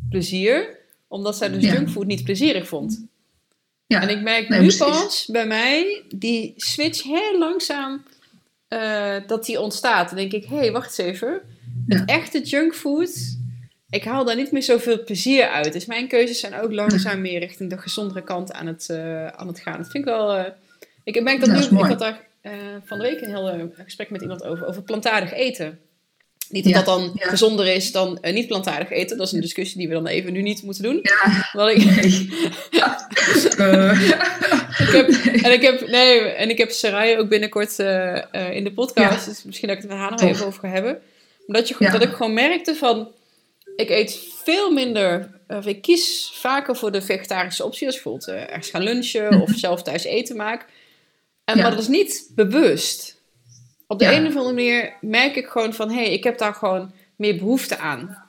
plezier, omdat zij dus junkfood niet plezierig vond. Ja. En ik merk nu pas bij mij die switch heel langzaam uh, dat die ontstaat. Dan denk ik, hé, hey, wacht eens even. Het echte junkfood, ik haal daar niet meer zoveel plezier uit. Dus mijn keuzes zijn ook langzaam meer richting de gezondere kant aan het, uh, aan het gaan. Dat vind ik wel... Uh, ik merk dat, nu, ik had daar uh, van de week een heel uh, gesprek met iemand over, over plantaardig eten. Niet dat dat dan gezonder is dan uh, niet plantaardig eten. Dat is een discussie die we dan even nu niet moeten doen. Ja. Wat ik, ik heb, en ik heb, nee, en ik heb Sarai ook binnenkort in de podcast. Dus misschien dat ik het met haar nog even over ga hebben. Maar dat, je, dat ik gewoon merkte van... Ik eet veel minder... Of ik kies vaker voor de vegetarische optie. Als bijvoorbeeld ergens ga lunchen of zelf thuis eten maak en, Maar dat is niet bewust. Op de een of andere manier merk ik gewoon van... hé, hey, ik heb daar gewoon meer behoefte aan.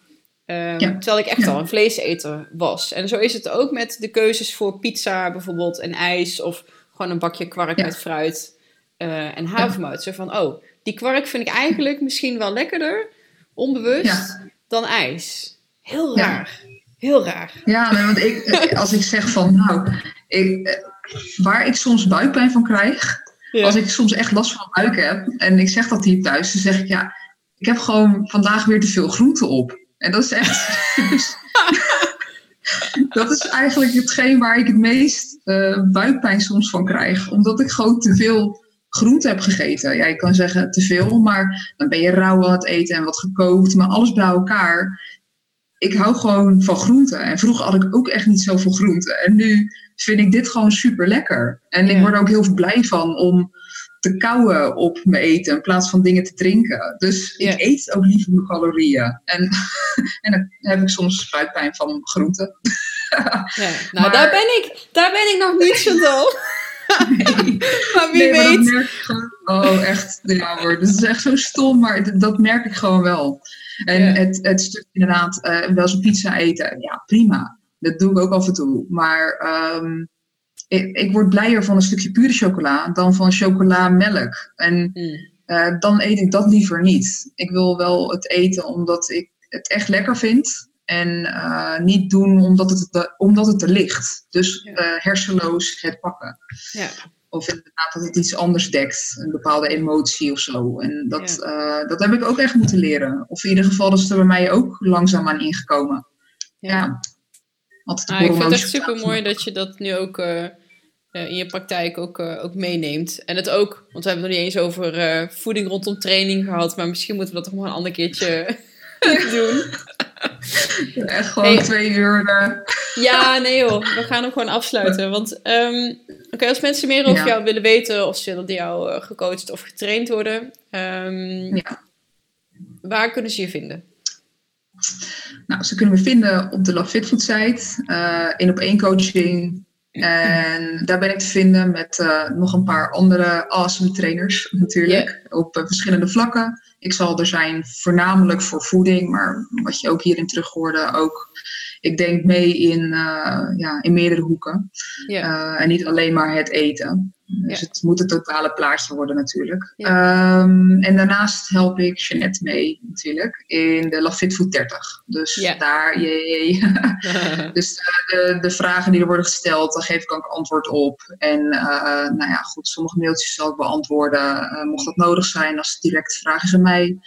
Um, terwijl ik echt al een vleeseter was. En zo is het ook met de keuzes voor pizza bijvoorbeeld en ijs... of gewoon een bakje kwark met fruit uh, en havermout. Zo van, oh, die kwark vind ik eigenlijk misschien wel lekkerder... onbewust, dan ijs. Heel raar. Heel raar. Ja, nee, want ik, als ik zeg van... nou, ik waar ik soms buikpijn van krijg. Als ik soms echt last van buik heb en ik zeg dat hier thuis, dan zeg ik ja, ik heb gewoon vandaag weer te veel groente op. En dat is echt. dat is eigenlijk hetgeen waar ik het meest uh, buikpijn soms van krijg. Omdat ik gewoon te veel groente heb gegeten. Ja, je kan zeggen te veel, maar dan ben je rauw aan het eten en wat gekookt. Maar alles bij elkaar. Ik hou gewoon van groente. En vroeger had ik ook echt niet zoveel groente. En nu vind ik dit gewoon super lekker. En ik word er ook heel blij van om te kauwen op mijn eten in plaats van dingen te drinken. Dus ik eet ook liever mijn calorieën. En, en dan heb ik soms spuitpijn van groenten. ja, nou, daar, ben ik, daar ben ik nog niet, zo Nee. maar wie Nee, maar dat weet. merk ik gewoon. Oh, echt. Ja hoor, dat is echt zo stom, maar dat merk ik gewoon wel. En Ja. het, het stuk inderdaad, eh, wel eens een pizza eten, ja prima. Dat doe ik ook af en toe. Maar ehm, ik, ik word blijer van een stukje pure chocola dan van chocolamelk. En Hmm. eh, dan eet ik dat liever niet. Ik wil wel het eten omdat ik het echt lekker vind. En eh, niet doen omdat het, omdat het er ligt. Dus Ja. eh, hersenloos het pakken. Ja. Of inderdaad dat het iets anders dekt. Een bepaalde emotie of zo. En dat, eh, dat heb ik ook echt moeten leren. Of in ieder geval dat is er bij mij ook langzaam aan ingekomen. Ja. Altijd Ah, ik vind het echt super mooi dat je dat nu ook in je praktijk ook, ook meeneemt. En het ook, want we hebben het nog niet eens over voeding rondom training gehad, maar misschien moeten we dat toch maar een ander keertje doen. Echt gewoon Hey. twee uur. Ja, nee joh, we gaan hem gewoon afsluiten. Want ehm, oké, als mensen meer over Ja. jou willen weten of ze willen jou eh, gecoacht of getraind worden, ehm, Ja. waar kunnen ze je vinden? Nou, ze kunnen me vinden op de Love Fit Food site. eh, in op één coaching. En daar ben ik te vinden met eh, nog een paar andere awesome trainers natuurlijk. Op verschillende vlakken. Ik zal er zijn voornamelijk voor voeding. Maar wat je ook hierin terug hoorde ook. Ik denk mee in, eh, ja, in meerdere hoeken. Ja. Eh, en niet alleen maar het eten. Dus Ja. het moet het totale plaatje worden natuurlijk. Ehm, en daarnaast help ik Jeanette mee natuurlijk in de Love Fit Food 30. Dus Ja. daar, jee. dus eh, de, de vragen die er worden gesteld, daar geef ik ook antwoord op. En nou ja, goed, sommige mailtjes zal ik beantwoorden. mocht dat nodig zijn, als het direct vragen is aan mij.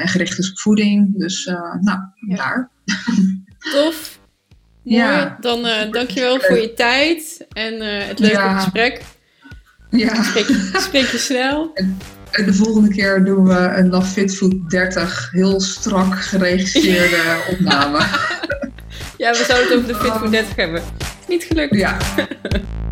en gericht is op voeding. Dus nou, daar. Tof. Mooi. Ja. Dan eh dankjewel voor je tijd en eh, het leuke Ja. gesprek. Ja. Spreek, spreek je snel. En de volgende keer doen we een Love Fit Food 30 heel strak geregisseerde opname. Ja, we zouden het over de Fit voor 30 hebben. Niet gelukt. Ja.